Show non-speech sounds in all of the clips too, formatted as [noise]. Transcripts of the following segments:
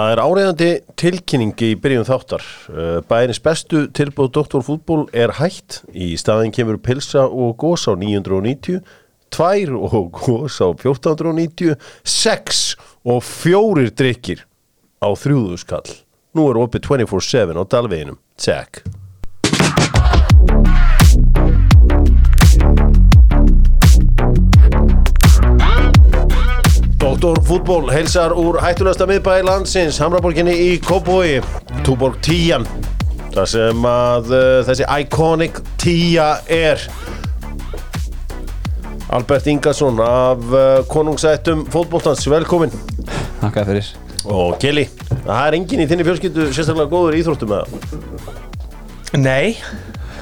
Það er áriðandi tilkynningi í byrjun þáttar. Uh, Bæðins bestu tilbúð doktorfútból er hætt. Í staðin kemur pilsa og gós á 990, tvær og gós á 1490, sex og fjórir drikkir á þrjúðuskall. Nú er opið 24-7 á Dalveginum. Check. Doktorfútból heilsar úr hættulegasta miðbæði landsins, Hamraborginni í Kópói, Túborg 10. Það sem að uh, þessi iconic 10 er. Albert Ingarsson af uh, konungsættum fótbóltans, velkomin. Takk fyrir Og Kelly, það er enginn í þinni fjölskyldu sérstaklega góður í íþróttum með það. Nei,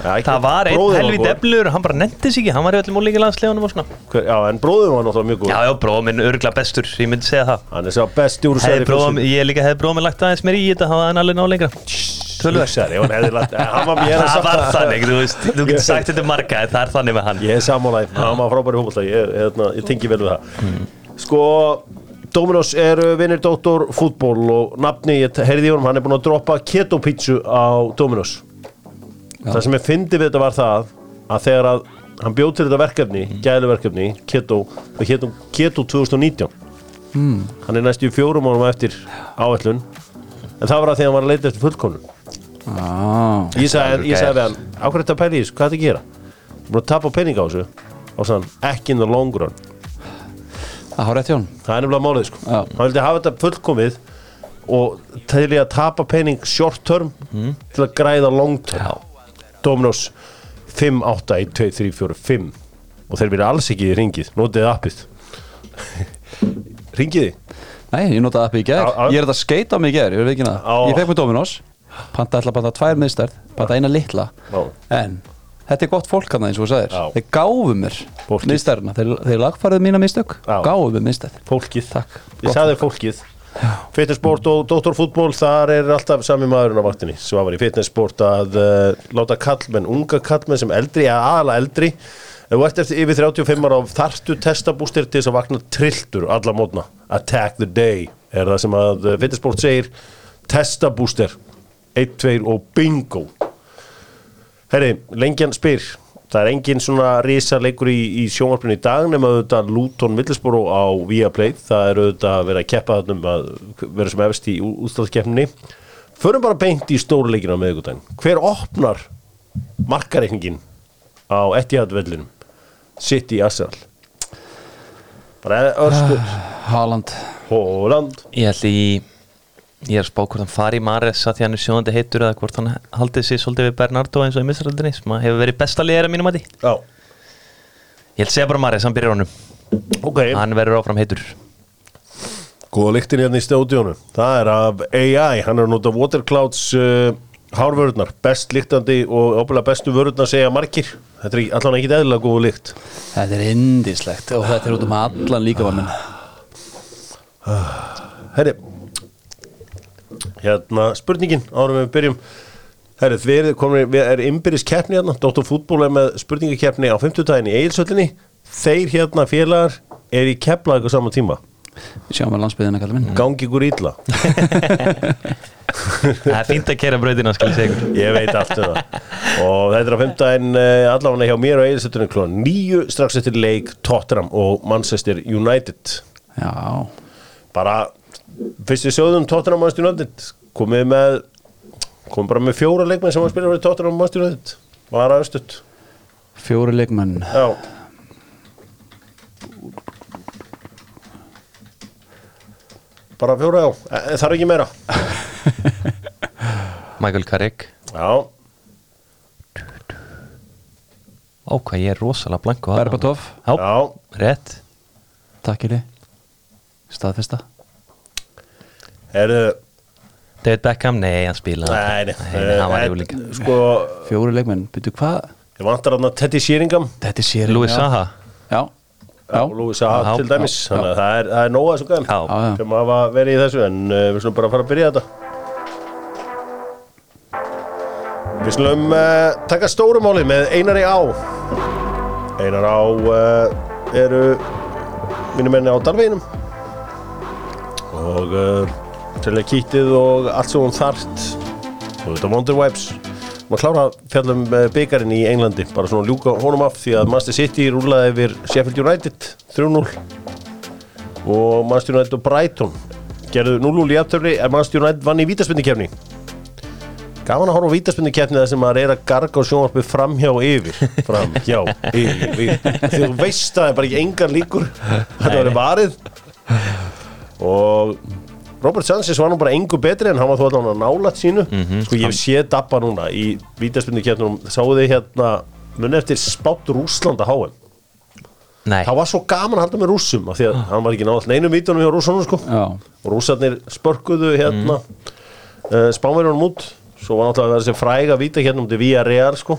það var einn helvið góður. eflur hann bara nefndi sig ekki, hann var í öllum ólíki landslegunum og svona. Já, en bróðum var náttúrulega mjög góð. Já, já, bróðum minn örgla bestur, ég myndi segja það. Hann er sá besti úr Hefði bróðum, Ég líka hefði bróðum minn lagt aðeins mér í þetta, hann var hann alveg ná lengra hefði lagt, eh, Það var þannig, þú veist, þú getur sagt þetta marga það er þannig með hann. Ég er sammálaði, hann var frábæri fólkvölda ég, ég, ég tengi vel við það. Sko, Dominos eru vinnir Dóttor fútból og nafni, ég heyrði í honum, hann er búin að droppa keto pítsu á Dominos Það sem ég fyndi við þetta var það að þegar að hann bjóð til þetta verkefni, gælu verkefni, keto keto 2019 mm. hann er næstu í fjórum árum á eftir áætlun en það var að því að hann var að leita eftir fullkomnun. Ah, Ég sagði, við hann, ákveð þetta pæli hvað er þetta að gera? Búin að tapa pening á þessu og sann, ekki in the long run. Það er nefnilega málið sko. Hann vildi hafa þetta fullkomið og til í að tapa pening short term til að græða long term. Já, Dominos 5, 8, 1, 2, 3, 4, 5 og þeir verið alls ekki í ringið notið appið? [laughs] Ringiði Nei, ég notaði appið í já. Ég er að skeita á mig í gær, ég verð ekki það Ég fekk með Dominos. Panta að panta tvær miðstærð Panta eina litla. Já. En þetta er gott fólk hann eins og þú sagðir. Já. Þeir gáfu mér miðstærðina. Þeir, þeir lagfærið mína mistök. Já. Gáfu mér miðstærð fólkið. Takk. ég sagði fólkið fitnessport og doktorfútból þar er alltaf sami maðurinn á vaktinni. Sem var í fitnessport að uh, láta kallmenn, unga kallmenn sem eldri, eða aðalega eldri ert eftir yfir 35 ára og þarftu testabústir til þess að vakna trilltur alla mótna, attack the day er það sem að uh, fitnessport segir. Testabústir 1, 2 og bingo. Herri, lengjan spyr Það er engin svona risa leikur í, í sjónvarpinu í dag nema auðvitað Luton Middlesbrough á Viaplay. Það er auðvitað að vera að keppa þannum að vera sem efst í útstæðskeppninni. Förum bara beint í stóru leikina með ykkur Hver opnar markareikningin á Etihad vellinum? City Arsenal. Bara örsku Haaland. Hóland ég ætli í Ég er að spá hvort hann fari í Mares að því hann er sjóðandi heitur eða hvort hann haldið sér svolítið við Bernardo eins og í misraldinni sem hefur verið besta liðar að mínum að því Já, Ég að segja bara Mares, hann byrjar honum. Ok. Hann verður áfram heitur. Góða lyktin hérna í stúdíónu. Það er af AI, hann er að nota Waterclouds uh, hárvörðnar Best lyktandi og óbúinlega bestu vörðnar segja margir. Þetta er allan ekki eðlilega góða lykt. Þetta er indislegt Og þetta er út um allan líka Hérna, spurningin árum við byrjum. Herri, við erum erum innbyrðis keppni hérna. Dóttor fútból er með spurningakeppni á 50 daginn í Egilsöllinni Þeir hérna félagar er í kepla eitthvað saman tíma? Við sjáum að landsbyðina kallar minn. Gangi ykkur ítla Það er fínt að kera brautina, skal ég segja ykkur. Ég veit allt um það. Og þetta er á 15 uh, allavega hjá mér og Egilsöllinni klón Nýju strax eftir leik Tottenham og Manchester United. Já, Bara Fyrst við sjóðum Tottenham Manchester United. Komið með Komið bara með fjóra leikmenn sem var að spila fyrir Tottenham Manchester United. Var aðstutt fjóri leikmenn. Já. Bara fjóra já, e, þarf ekki meira. [laughs] Michael Carrick. Já, Ó, hvað ég er rosalega blanku þarna. Berbatov. Já, rétt. Takk fyrir Staðfesta Herðu, David Beckham, nei, hann spila nei, nei, nei, hann var eh, líka Sko, Fjóri leikmenn Byrju hvað? ég vantar hann að Teddy Sheeringham er sér Louis Saha. Já Já. Og Louis Saha til dæmis. Já, Þannig að það er, það er nóga þessu gæm sem hafa verið í þessu en uh, við slum bara að fara að byrja þetta. Við slum uh, taka stórumáli með Einari Á. Einar Á uh, eru mínum menni á Dalveginum. Og selja kýttið og allt sem hún þart og þetta Wonder Wipes. Maður klára að fjalla um byggarinn í Englandi. Bara svona ljúka honum af því að Manchester City rúlaði yfir Sheffield United 3-0 og Manchester United og Brighton gerðu 0-0 í aftöfli en Manchester United vann í vítaspindikefni gaman að horfa á vítaspindikefni þar sem maður er að garga og sjónvarpið framhjá yfir. Framhjá, yfir, yfir þú veist að það er bara ekki engar líkur. Þetta verið varið. Og Robert Sanchez var nú bara engu betri en hann var þó allavega nálat sínu. Sko ég hef séð Dabba núna í vítaspindikefnum sáu þið hérna munið eftir spátt Rúslanda HM Nei, það var svo gaman að halda með rússum af því að hann var ekki náðall neinum vítunum hjá rússunum sko. Já, og rússarnir spörkuðu hérna mm. spánverjunum út. Svo var náttúrulega þessi fræga víta hérna um til Real sko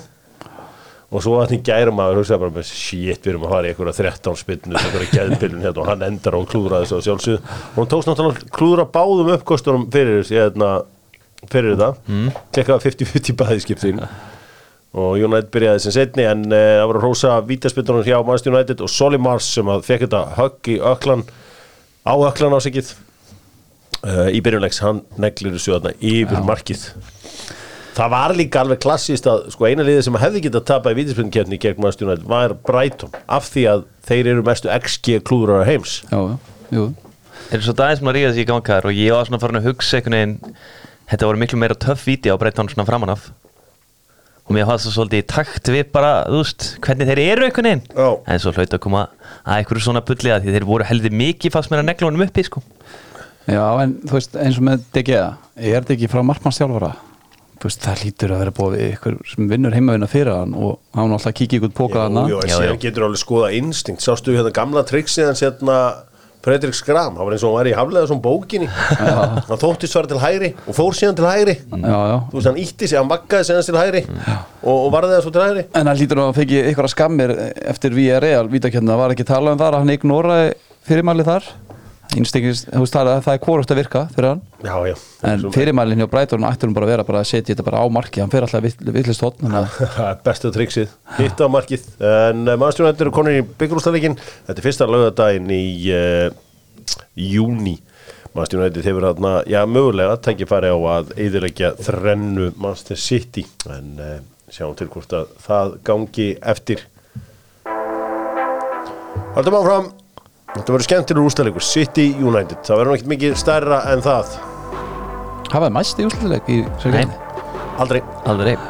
og svo var þetta í gærum að hugsa bara með shit við erum að fara í einhverja 13 spilnu einhverja [laughs] geðpilun hérna og hann endar á að klúðra þessu á sjálfsögðu. Og hann tókst náttúrulega að klúðra báðum uppkostunum fyrir, hérna, fyrir þetta mm. tekkaði 50-50 bæðiskiptin og United byrjaði sem setni en uh, það var að rosa vítaspilnunum hjá Manchester United og Solly Mars sem að fekk þetta högg í öklan á öklan á sikið uh, í byrjunleiks, hann neglir þessu yfir markið það var líka alveg klassist að sko eina liðið sem hefði getað tapað í vítaspilnukefni gegn Manchester United var Brighton af því að þeir eru mestu XG klúðurar heims. Já, jú. Þeir eru svo að ríða sig í gangar og ég var svona farin að hugsa einhvern veginn þetta voru miklu meira töff víti á breyttan svona framan af. Og mér hafði svo svolítið í takt við bara, þú veist, hvernig þeir eru einhvern veginn. Já. en svo hlaut að koma að einhverju svona bulli að því þeir voru heldur mikið fast meira neglunum uppi sko. Já, en þú veist, eins og með DG er þetta ekki frá markmannstjálfara þú veist, það lítur að vera búið við ykkur sem vinnur heimavinna fyrir hann og hann alltaf kikið ykkur póka Já, síðan já. getur alveg skoða instinkt. Sástu hérna gamla trixið hans hérna Fredrik Skram, það var eins og hann var í haflega svona bókinni. Hann þóttist svara til hægri og fór síðan til hægri. Já, já. Þú veist, hann ítti sig, hann vakkaði síðan til hægri og, og varði það svo til hægri. En hann lítur að fekki ykkur að skammir eftir VRL vítakjönda, var ekki talað um það að hann ignoraði fyrirmælið þar Innstingist, þú veist það er, það er hvort að virka fyrir hann. Já, já, En fyrirmælinn hjá Brætorn ættur hann bara að vera bara að setja þetta bara á marki, hann fer alltaf villist að [laughs] er bestu trixið hitt á markið, en uh, mannstjóðan eru konur í byggjúrústaleikin, þetta er fyrsta lögadaginn í uh, júni mannstjóðan hefur þarna, já, mögulega tækifæri á að eðilegja þrennu Manchester City. En uh, sjáum til hvort að það gangi eftir. Haldum áfram Þetta verður skemmtilegur úrstæðleikur City United, það verður ekkert mikið stærra en það. Hafaði mæst í úrsluleik í sér Nei. gæði Aldrei. Alveg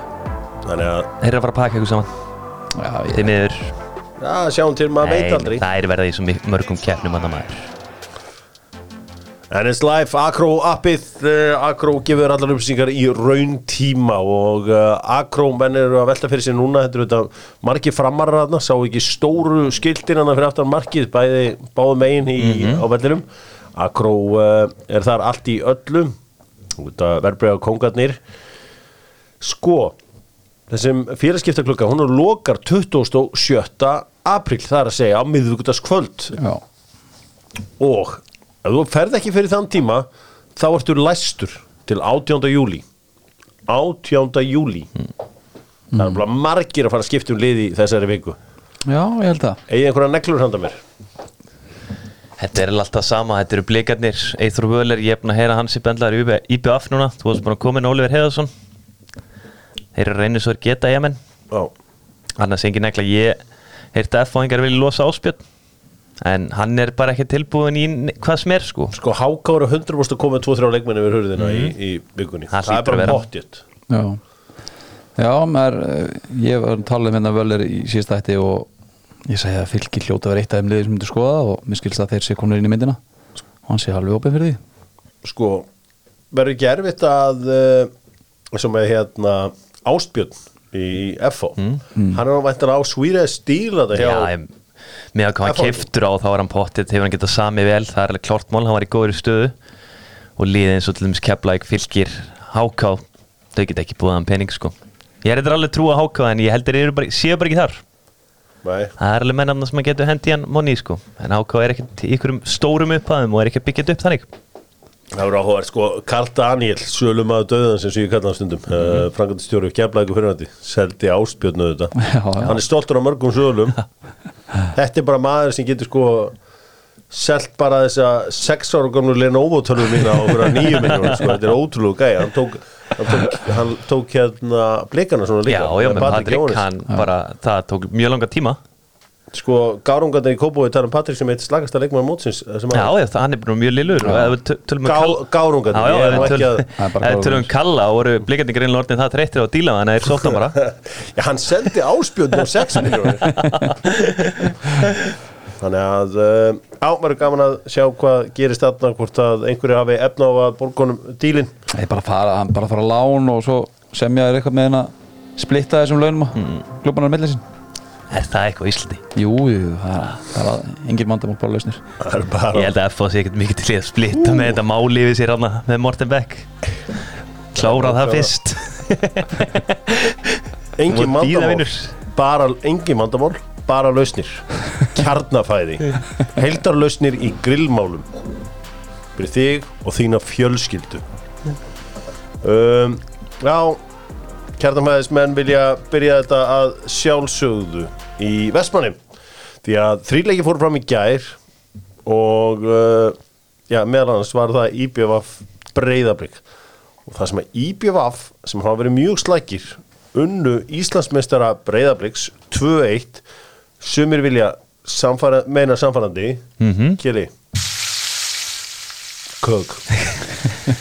Þannig að, þeir eru að fara að pakka ykkur saman. Já, ég, þeir miður, já, sjáum til, maður veit aldrei. það er verið í svo mörgum keppnum annar maður NS Live, Acro appið uh, Acro gefur allar upplýsingar í raun tíma og uh, Acro menn eru að velta fyrir sér núna þetta eru þetta margir framarar þarna sá ekki stóru skiltin hana fyrir aftan markið bæði báðu megin í, á vellinum. Acro uh, er þar allt í öllu verbreyða kongarnir sko þessum félagskiptaklukka hún er lokar 27. apríl það er að segja á miðvíkudagskvöld já, og ef þú ferð ekki fyrir þann tíma þá ertu læstur til 18. júli 18. júli það er bara margir að fara að skipta um liði í þessari viku. Já, ég held að. Eigi einhverja neglur handa mér? Þetta er alltaf sama, þetta eru blikarnir Eithor Völer, ég er búin að heyra hans í bendlar í IBF núna, þú varst búin að koma inn Oliver Heiðarsson. Þeir eru reyna svo að geta ég menn Já. annars engin negla, ég heyrti að F-fáingar vilja losa áspjörn en hann er bara ekki tilbúin í hvað sem er sko. Sko Háka voru 100% að koma 2-3 leikmenni við hurðina í, í vikunni. Það það, er bara vera. pottjött Já, já maður, eh, ég var að tala um hérna völler í síðast ætti og ég segi að fylgir hljóta vera eitt af þeim liðir sem myndir skoða og mér skilst að þeir sé komnir inn í myndina. Og hann sé alveg opið fyrir því. Sko verður ekki erfitt að sem er hérna Ástbjörn í FO hann er væntan á Svíra stíl að það hjá Já, ég, með að hvað hann keftur á þá var hann pottit, hefur hann getað sami vel. Það er alveg klárt mál, hann var í góður stöðu. Og liðið eins og til dæmis Keflæk fylgir Háká, þau geta ekki búið hann pening sko. Ég er eitthvað alveg trú að Háká en ég heldur eru bara, séu bara ekki þar. Nei. það er alveg mennarna sem að getur hendi hann monni sko, en Háká er ekkert í ykkurum stórum upphæðum og er ekki byggjað upp þannig. Það voru áhugað, sko, Karl Daniel, sölumaður döðan sem ég kalla hann stundum, mm -hmm. uh, frangandistjóri Keflæku fyrirhandi, seldi áspjörnu þetta. [laughs] Hann er stoltur á mörgum sölum. [laughs] þetta er bara maður sem getur sko selt bara þessa sex ára gamlu Lenovo tölvur mína á okkur [laughs] nýju miljónir sko, þetta er ótrúlega gæði hann tók, hann tók, hann tók hérna blikana svona líka. Já, já, Patrik, Jóhannes. hann bara, það tók mjög langa tíma sko, gárungarnir í Kópói tala um Patrik sem eitt slagasta leikmann mótsins sem Já, að- já, það, hann er bara mjög lillur. Og um gárungarnir, ég er ef að Það er tölum um Kalla. og voru blikandi greinlega orðin það treyttir á díla þannig að þeir sóttan bara. [laughs] Já, hann seldi áspjöldin á 6 miljónir [laughs] Þannig að uh, á, verður gaman að sjá hvað gerist þarna hvort að einhverju hafi efna á að borgunum dílin Það er bara að fara, hann bara að fara að lán og svo semja þér eitthvað með henn að splitta þessum launum að mm. klubbanar millir sín Er það eitthvað í Íslandi? Jú, jú, það er, er engin vandamál bara lausnir. Það er bara Ég held að FH sé ekkert mikið til að splitta með þetta máli við sér hana með Morten Beck. Klára það fyrst. [laughs] Engin vinur. bara, engin vandamál, bara lausnir. Kjarnafæði. [laughs] Heildarlausnir í grillmálum. Fyrir þig og þína fjölskyldu. Um, Já kjarnafæðismenn vilja byrja þetta að sjálfsögðu í Vestmanni. Því að þrýleiki fóru fram í gær og uh, já, meðal annars var það IBVF breyðabrygg og það sem að IBVF sem hafa verið mjög slækir unnu Íslandsmeistara breyðabryggs 2-1 sumir vilja samfara, meina samfarandi mm -hmm. Kjeli Kög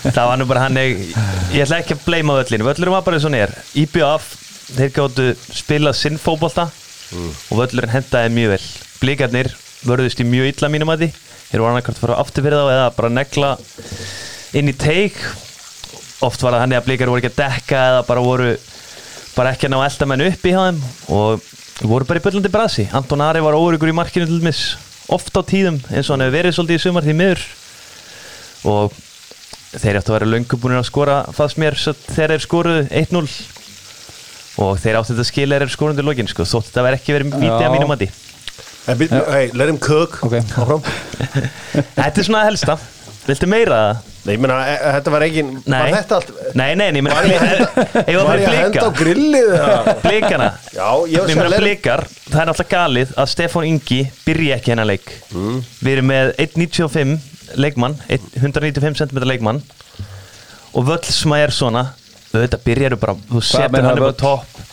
Það var nú bara hann ég, ég ætla ekki að bleima völlinu Völlurinn var bara eins og er. IBF, þeir gáttu spila sinn fótbolta og völlurinn hendaði mjög vel. Blikarnir vörðust í mjög illa mínum að því Þeir voru annarkvæmt að fara aftur fyrir þá eða bara negla inn í teik. Oft var það hann að blikar voru ekki að dekka eða bara voru bara ekki að ná eldamenn upp í þeim og voru bara í byllandi brasi. Anton Ari var órugur í markinu til dæmis oft á tíðum eins og hann hefur verið svolítið í sumar því miður. Og þeir áttu að vera löngubunir að skora fannst mér þegar þeir skoruðu 1-0 og þeir áttu þetta skil er skorundi lógin sko, þótt þetta verði ekki verið vítið að mínum að byrju, hei, let him cook Ok. Áfram. [laughs] Þetta er svona það helsta, viltu meira það? Nei, ég meina, e- e- þetta var ekki Var þetta allt nei, nei, ég að henda, Eigum var ég að henda á grillið eða? Blikana Já, ég var Við að meina blikar, það er náttúrulega galið að Stefán Ingi byrja ekki hennar leik Mm. Við erum með 1.95 leikmann, 1 195 cm leikmann og völl sem að er svona auðvitað byrjaru bara, þú setur hann upp á topp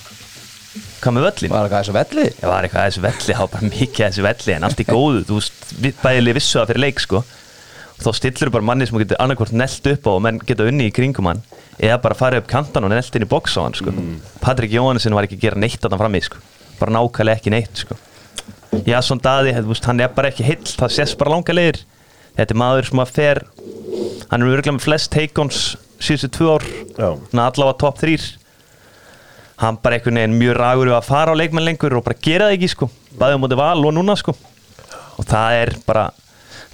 Hvað með völlin? Var það þessu velli? Það var eitthvað að þessu velli, var bara mikið að þessu velli en allt í góðu, þú bæðilega vissu það fyrir leik sko og þá stillur bara manni sem getur annarkvort nelt upp á og menn geta unni í kringum hann eða bara farið upp kantan og nelt inn í box á hann sko. Patrik Jóhannesson var ekki að gera neitt að hann frammi sko, bara nákvæmlega ekki neitt sko. Jason Daði, þú veist, hann er bara ekki heill, það sést bara langa leiðir þetta er maður sem að fer hann er örgulega með flest take-ons síðustu tvö ár, allavega top 3 hann bara einhvern veginn mjög ragur við að fara á leikmenn lengur og bara gera það ekki sko. Bæði á móti val og núna sko. Og það er bara,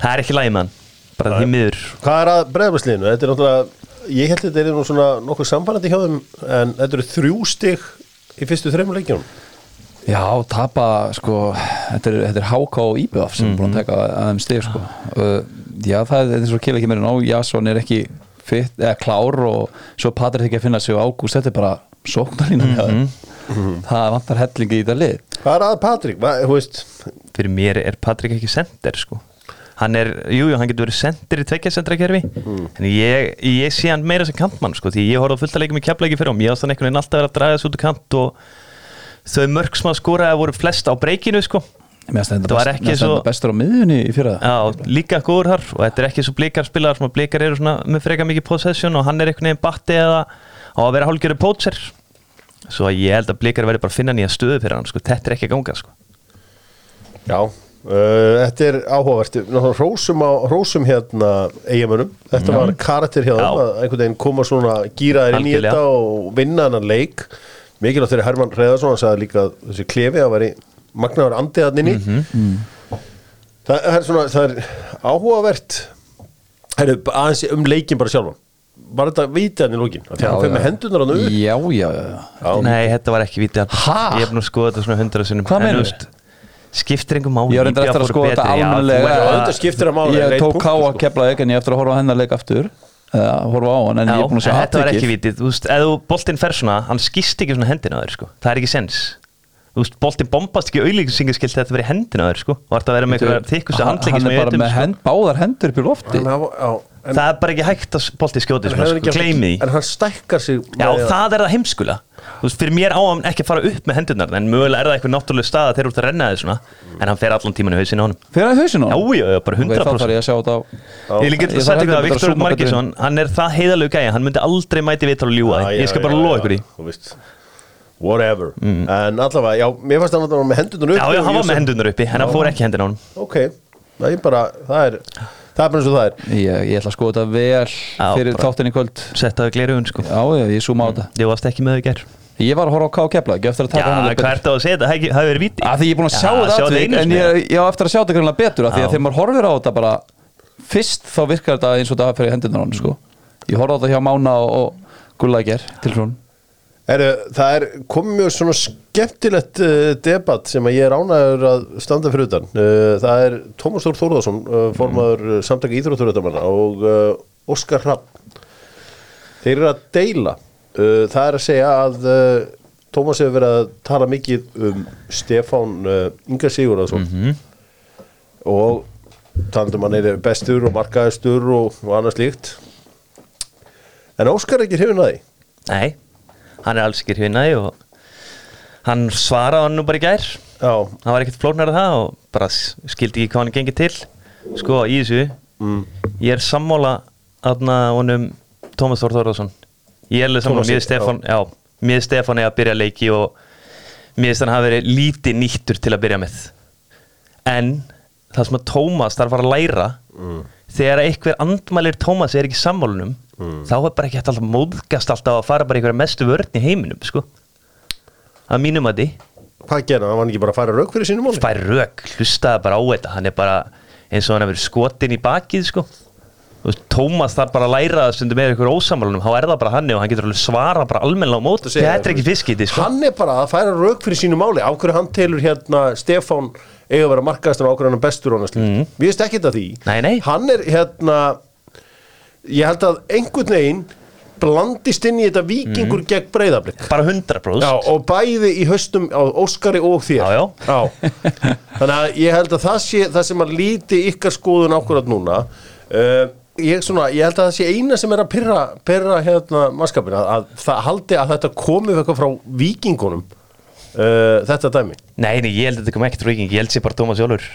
það er ekki lægi með hann. Bara því miður. Hvað er að breyðarsliðinu? Þetta er náttúrulega Ég held að þetta er nú svona nokkuð samfærandi hjá þeim en þetta eru þrjú stig í fyrstu þreymur leikjunum Já, tapa, sko, þetta er, þetta er HK og IBF sem er búin að taka að þeim stig, sko. Uh, já, það er eins og kemur ekki meira ná, Jason er ekki fit, eða klár og svo Patrik ekki að finna sig á ágúst, þetta er bara sóknarlínan hjá þeim. Það vantar hellingi í þetta lið. Hvað er að Patrik? Hvað, þú veist fyrir mér er Patrik ekki sender sko hann er, jújú, jú, hann getur verið sendir í tveikja sendrakerfi en ég, ég sé hann meira sem kantmann sko því ég horfði fullt að leikum í keflæki fyrir og mér ást hann einhvern veginn alltaf verið að draga þessu út úr kant og þau mörg sem að skora voru flest á breykinu sko. Það var ekki svo- bestur á miðjunni í fyrra. Já, líka góður þar og þetta er ekki svo blikar spilar sem að blikar eru svona með freka mikið possession og hann er einhvern veginn batti eða á að vera hálfgerður pótser svo að ég held að blikar verði bara að finna nýja stöðu fyrir hann sko, þetta er ekki að ganga sko. Já, uh, þetta er áhugavert. Hrósum, á, hrósum hérna eigamönum Þetta var karakter Já. að einhvern veginn koma svona gýraðir inn í þetta og vinna hennan leik Mikilvægt þegar Hermann Hreðarsson hann sagði líka að þessi klefi að veri magnaður andiðarninni mm Mhm. það, er svona, það er áhugavert Heru, aðeins um leikin bara sjálfan Var þetta vitið hann í lókin? Þegar hann fyrir með hendunar hann upp Já, já, já. Já. Nei, þetta var ekki vítið Ha? Ég hef nú skoðað þetta svona hundra sinnum Hvað þú veist, Skiptir einhver máli Ég var reyndar eftir að skoða þetta þetta máli Ég tók ká að sko. kepla ekki en ég eftir að horfa á hennar leik aftur. Eða horfa á hann, en Já, ég er búin að sjá þetta var ekki vítið. Þú veist, þú boltinn fer svona Hann skýst ekki svona hendina á þér sko. Það er ekki sens Þú veist, boltinn bombast ekki auðlýsingaskilt þetta verið í hendina þér sko. Og þetta að vera með eitthvað þykkustu hann, handleiki hann er bara með sko. hend, báðar hendur upp í lofti. Hann já, en- Það er bara ekki hægt að bolti skjóti en sko, gleymi því. En hann stækkar sig Já, það er það heimskula. Þú veist, fyrir mér á hann ekki að fara upp með hendurnar en mögulega er það eitthvað náttúrulega stað að þeir eru út að renna þið svona. En hann fer allan tíman í hausinu á honum. Fyrir að hausinu Já, já, já, bara Ok, þá 100% þarf ég að sjá þetta á Ég líka Ég að setja að betur að betur er það Já, já, Ég já, já, Whatever. En allavega, já, mér fannst hann að hann var með hendurnar upp Já, já, hann var Ég með hendurnar uppi, en hann fór ekki hendina á hann Ok, það er bara, það er Það er bara eins og það er. Ég, ég ætla að skoða þetta vel fyrir bara- þáttin í kvöld. Settaði glerugun, sko. Já, já, ég zooma á þetta. Ég varst ekki með þau ger Ég var að horfa á K.O. Kefla, ekki eftir að Já, taka hann hvað ertu að segja þetta? Það hafi verið víti. Að því ég er búin að sjá Já, atvik einu en ég, ég á eftir að sjá þetta greinlega betur af því Já. að þegar maður horfir á þetta bara fyrst þá virkar þetta eins og þetta fyrir hendunar á hann sko. ég horfði á þetta hjá Mána og, og Gullækjar til svona Heru, það er komið mjög svona skemmtilegt uh, debatt sem að ég er ánægur að standa fyrir utan. Uh, það er Tómas Þór Þórðarsson, uh, formaður mm. samtaka íþrótturötamanna og Óskar Hrapp. Þeir eru að deila. Það er að segja að Tómas hefur verið að tala mikið um Stefán Inga Sigurðarsson og talandum hann er bestur og markaðistur og, og annað slíkt. En Óskar er ekki hrifin að því. Nei, hann er alls ekki hrvinnaði og hann svaraði hann nú bara í gær. Já, hann var ekkert flóknar að það og bara skildi ekki hvað hann gengið til. Sko í þessu mm. ég er sammála aðna honum Tómas Þór Þórðarsson ég er alveg sammála, Tómasi, mér Stefán já, mér Stefán er að byrja leiki og mér finnst hann hafa verið lítið nýttur til að byrja með. En það sem að Tómas þarf að að læra þegar einhver andmælir Tómas er ekki í sammálunum þá er bara ekki alltaf móðgast alltaf að fara bara í einhverja mestu vörn í heiminum sko. að mínum að því Hvað hann? Hann var ekki bara að færa rauk fyrir sínum máli? fær rök, hlustaði bara á þetta hann er bara eins og hann hefur skotin í bakið sko Tómas þarf bara að læra það stundum með ykkur ósamalunum þá er það bara hann og hann getur alveg svara bara almennilega á mót þetta er það. ekki fiskiti sko. Hann er bara að færa rauk fyrir sínum máli Á hverju hann telur hérna Stefán eiga að vera markaðastur og á hverju hann er bestur slíkt. Mhm. Við veist ekkert að því Nei, nei. Hann er hérna Ég held að einhvern veginn blandist inn í þetta vikingur gegn breyðablик bara 100% Já, og bæði í haustum á Óskari og þér. Já, já. Þannig að ég held að það sé það sem að líti ykkar skoðun ákvörðat núna. Uh, ég, svona, ég held að það sé eina sem er að pyrra, pyrra hérna mannskapina að það haldi að þetta komi eitthvað frá vikingunum uh, þetta dæmi. Nei, nei, ég held að þetta kom ekkert frá viking ég held sér bara Tómas Jólfur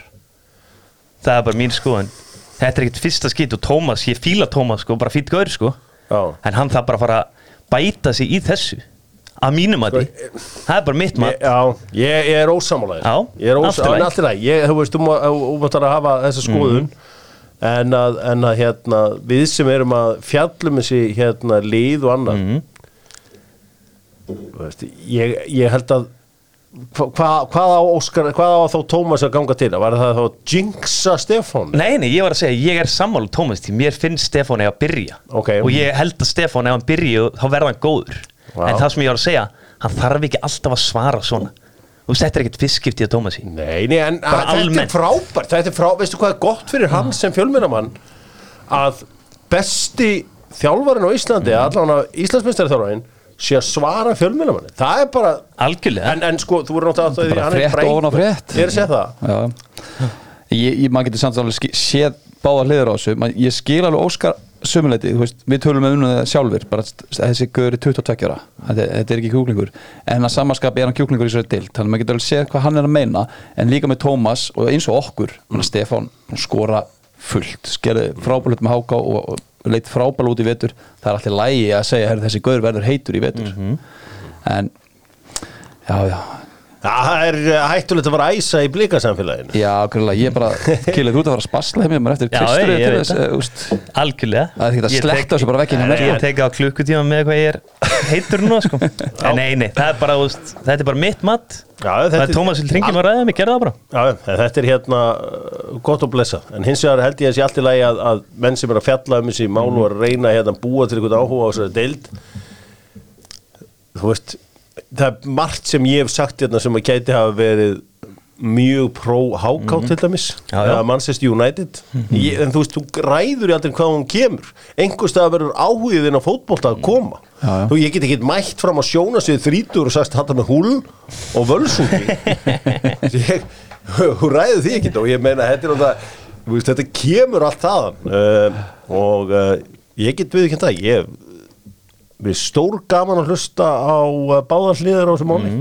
það er bara mín skoðun þetta er ekkert fyrsta skitt og Tómas, ég fíla Tómas sko, bara fýtt gaur sko. Já. en hann þarf bara að fara að bæta sig í þessu að mínum að því það er bara mitt mat. Já, ég, ég er ósamálaður ég er ósamálaður, ég, þú veist, þú má- þú mátt að hafa þessa skoðun. En, að, en að hérna við sem erum að fjallum þessi hérna lið og annað. Mhm. veist, ég, ég held að hva, hva, hvað á hvað á þá Tómas að ganga til var það þá jinxa Stefán Nei, nei, ég var að segja, ég er sammála Tómas því mér finnst Stefán eða að byrja Ok. og ég held að Stefán eða hann byrja þá verða hann góður Vá. en það sem ég var að segja, hann þarf ekki alltaf að svara svona þú er ekkert fiskskipti á Tómasi Nei, nei, en Bara að, þetta almennt. er frábært þetta er frá, veistu hvað er gott fyrir hann sem fjölmyndamann að besti þjálfarinn á Íslandi mm. allan að Íslandsmeistari þjálfarinn sé að svara fjölmyndamanni það er bara, algjörlega. En, en sko, þú verður náttúrulega að bara hann er ofan á frétt. ég er að segja það. Ég, maður getur samt alveg séð báða hliður á þessu. Man, ég skil alveg Óskar sömuleiti veist, við tölum með unnum það sjálfur bara þessi gaur er 22 ára. Þetta, þetta er ekki kjúklingur. En að samanskap er hann kjúklingur í svo dild þannig að maður getur alveg séð hvað hann er að meina. En líka með Tómas og eins og okkur mm. Stefán hún skora fullt. Skerði frábælut með háká og, og leitt frábæl út í vetur. Það er alltaf lægi að segja herri, þessi gaur verður heitur í vetur. En já já það er uh, hættulegt að fara að æsa í blikasamfélaginu. Já, grunlega, ég er bara [laughs] Kili, þú ert að fara að spasla heim mér eftir Já, ég- veit þess það. eh, algjörlega. Það er ekki að tek- þessu bara sko. ég tek á klukkutíma með hvað ég er heitur nú sko. [laughs] en nei, nei, það er bara úst, þetta er bara mitt mat. Já, það þetta er Tómas vil tringi maður ræða mig, gerða það bara. Já, þetta er hérna uh, gott og blessa, en hins vegar held ég að sé allt í lagi að, að menn sem er að fjalla um þessi mál og að reyna hérna þú veist það er margt sem ég hef sagt hérna sem að gæti hafa verið mjög pró-háká til dæmis. Já, já. eða Manchester United. Ég, en þú veist, þú græður í aldrei hvað hún kemur. Einhver stað verður áhugiðin á fótbolta að koma. Já, já. þú, ég get ekki mætt fram að sjóna sig þrítur og sagst hatta með húl og völsungi. [laughs] Ég, [laughs] þú ræður því ekki og ég meina, þetta er þú veist, þetta kemur allt þaðan. Uh, og uh, ég get við ekki það. Ég við stór gaman að hlusta á uh, báðar hliðar á þessu máli.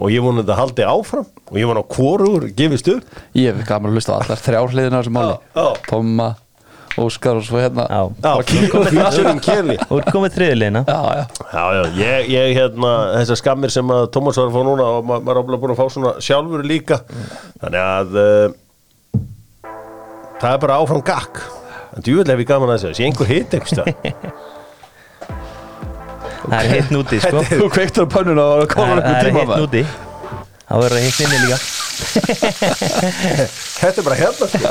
Og ég vona þetta haldi áfram og ég vona að hvorugur gefist upp. Ég hef gaman að hlusta á allar þrjár hliðina á þessu máli. Já, já. Tomma, Óskar og svo hérna. Já, Já, featuring Kelly og er komið þriðilegina já, já. Já, já, ég, ég hérna, þessar skammir sem að Tómas var að fá núna og ma maður ábúin búin að fá svona sjálfur líka. Þannig að uh, það er bara áfram gakk. En djúvill hef ég gaman að þessu, sé einhver hitt einhversta [laughs] Það er heitt núti sko. Þú kveiktur á pönnuna og Það komur er- það einhver er tíma heitt maður. núti. Þá er það heitt inni líka. [laughs] Þetta er bara hérna sko.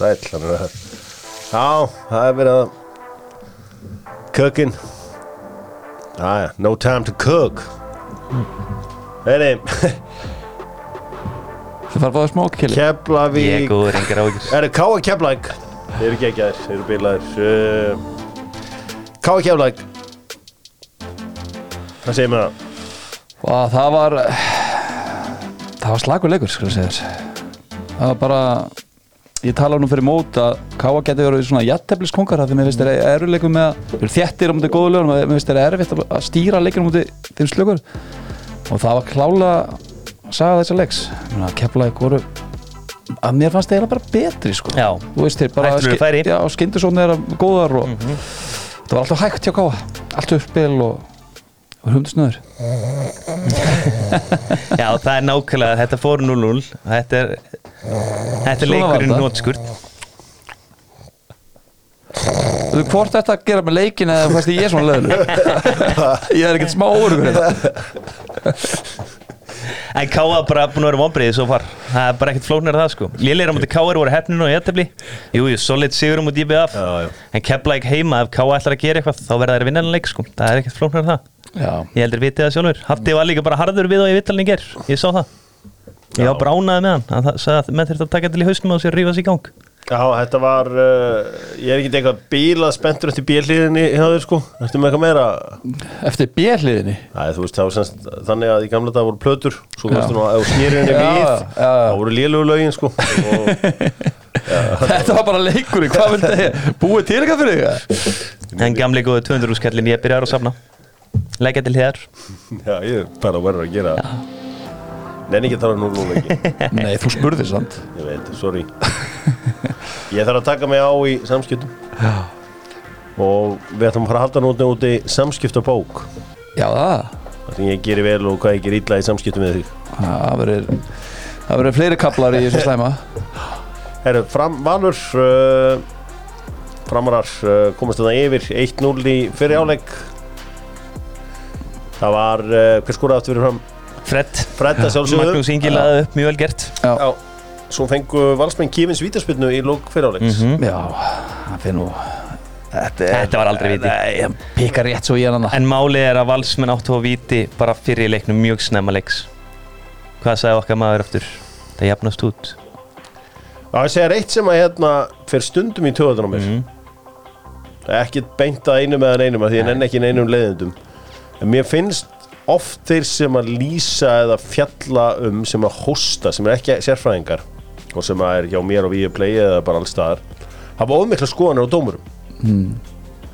Er það Já, það er verið að cooking Jæja, no time to cook. Nei, Þið fara að fá það smá kelli Ég er Keflavík góður, engar áhyggjur. Er það Káa Keflæk? Þeir eru geggjaðir, þeir eru bílaðir Káa Keflæk Hvað segir maður? Það? Það var Það var slagur leikur, skal ég segja þér. Það var bara Ég tala nú fyrir mót að Káa geti verið svona jatteflis kongar Þegar mér finnst þeir eruleikum með að Þeir eru þéttir á mútið góðu lögunum Mér finnst þeir erfitt að- að stýra leikinu mútið þeim slökur Og það var klála að sagða þessa leiks. Keflaðið voru að mér fannst þeir bara betri sko. Já. Þú veist þeir bara Hættulegir færi. Já, skyndisónir er góðar og Það var alltaf hægt hjá Káa Allt uppspil og, hundusnöður Já, það er nákvæmlega, þetta fór 0-0 Þetta er, þetta er leikurinn þetta. nótskurt Þú veist hvort þetta að gera með leikin eða fannst ég svona löðlu Ég er ekkert smá órugur hérna En Káa bara búin að vera vonbreiði svo far. Það er bara ekkert flóknar það sko. Lélir á mútið Káa voru hefninu og jættefli Jú, jú, solid sigur á mútið IBF Já, já. En Keflæk heima, ef Káa ætlar að gera eitthvað þá verða þeir að vinna hann leik sko. Það er ekkert flóknar það. Já, Ég heldur vitið það sjálfur. Hafti var líka bara harður við og ég vittalinn í ger Ég sá það. Ég var bránaði með hann Hann sagði að menn þurfti að taka til í hausnum og sér rífa sig í gang Já, þetta var uh, Ég er ekki eitthvað bílað spenntur eftir bílhliðinni hjá þér sko Ertu með eitthvað meira? eftir björliðinni Æ, þú veist, það var semst þannig að í gamla dag voru plötur Svo Já. varstu nú að Já, við já, já. þá voru lélögu lögin sko og, [laughs] Þetta var bara leikurinn, hvað vildi ég? Búið til eitthvað fyrir þig? En gamli góðu 200 úrskallin ég byrjar að safna Leggja til hér Já, ég er bara verður að gera Nenni ekki að tala nú nú ekki Nei, þú spurði samt. Ég veit, sorry. Ég þarf að taka mig á í samskiptum. Já, og við ætlum að fara að halda núti úti samskiptabók. Já það. Það sem ég gerir vel og hvað ég gerir illa í samskiptum með þig. Það verður Það verður fleiri kaplar í þessu slæma. Herru, fram, Valur uh, Framarar uh, komast þetta yfir 1-0 í fyrir áleik Það var uh, hver skoraði aftur fyrir fram Fred. Sjálfsögðu. Magnús Ingi laði upp mjög vel gert. Já, Já, svo fengu valsmenn Kífins vítaspilnu í lók fyrir áleiks Mhm. já það fyrir nú Þetta, Þetta var aldrei viti. Nei, hann pikar rétt svo í hann En málið er að valsmenn áttu að víti bara fyrir í leiknum mjög snemma leiks. Hvað sagði okkar maður eftir? Það jafnast út. Já, ég segja eitt sem að hérna fyrir stundum í töðan á mér. Það er ekki beint að einum eða einum að því ég nenni ekki neinum leiðindum. En mér finnst oft þeir sem að lýsa eða fjalla um sem að hosta, sem er ekki sérfræðingar og sem að er hjá mér og við play eða bara alls staðar hafa ofmikla skoðanir á dómurum. Hmm.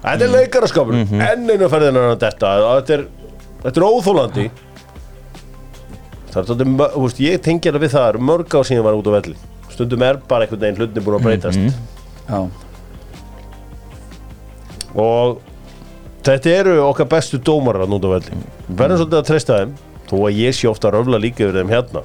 Þetta er leikaraskapur enn einu ferðina að þetta þetta er, þetta er óþólandi Það er þetta, ég tengi þetta við það eru mörg á síðan var út á velli. Stundum er bara einhvern veginn hlutin búin að breytast. Já, og þetta eru okkar bestu dómarar að núta velli. Verðum svolítið að treysta þeim þó að ég sé ofta að röfla líka yfir þeim hérna.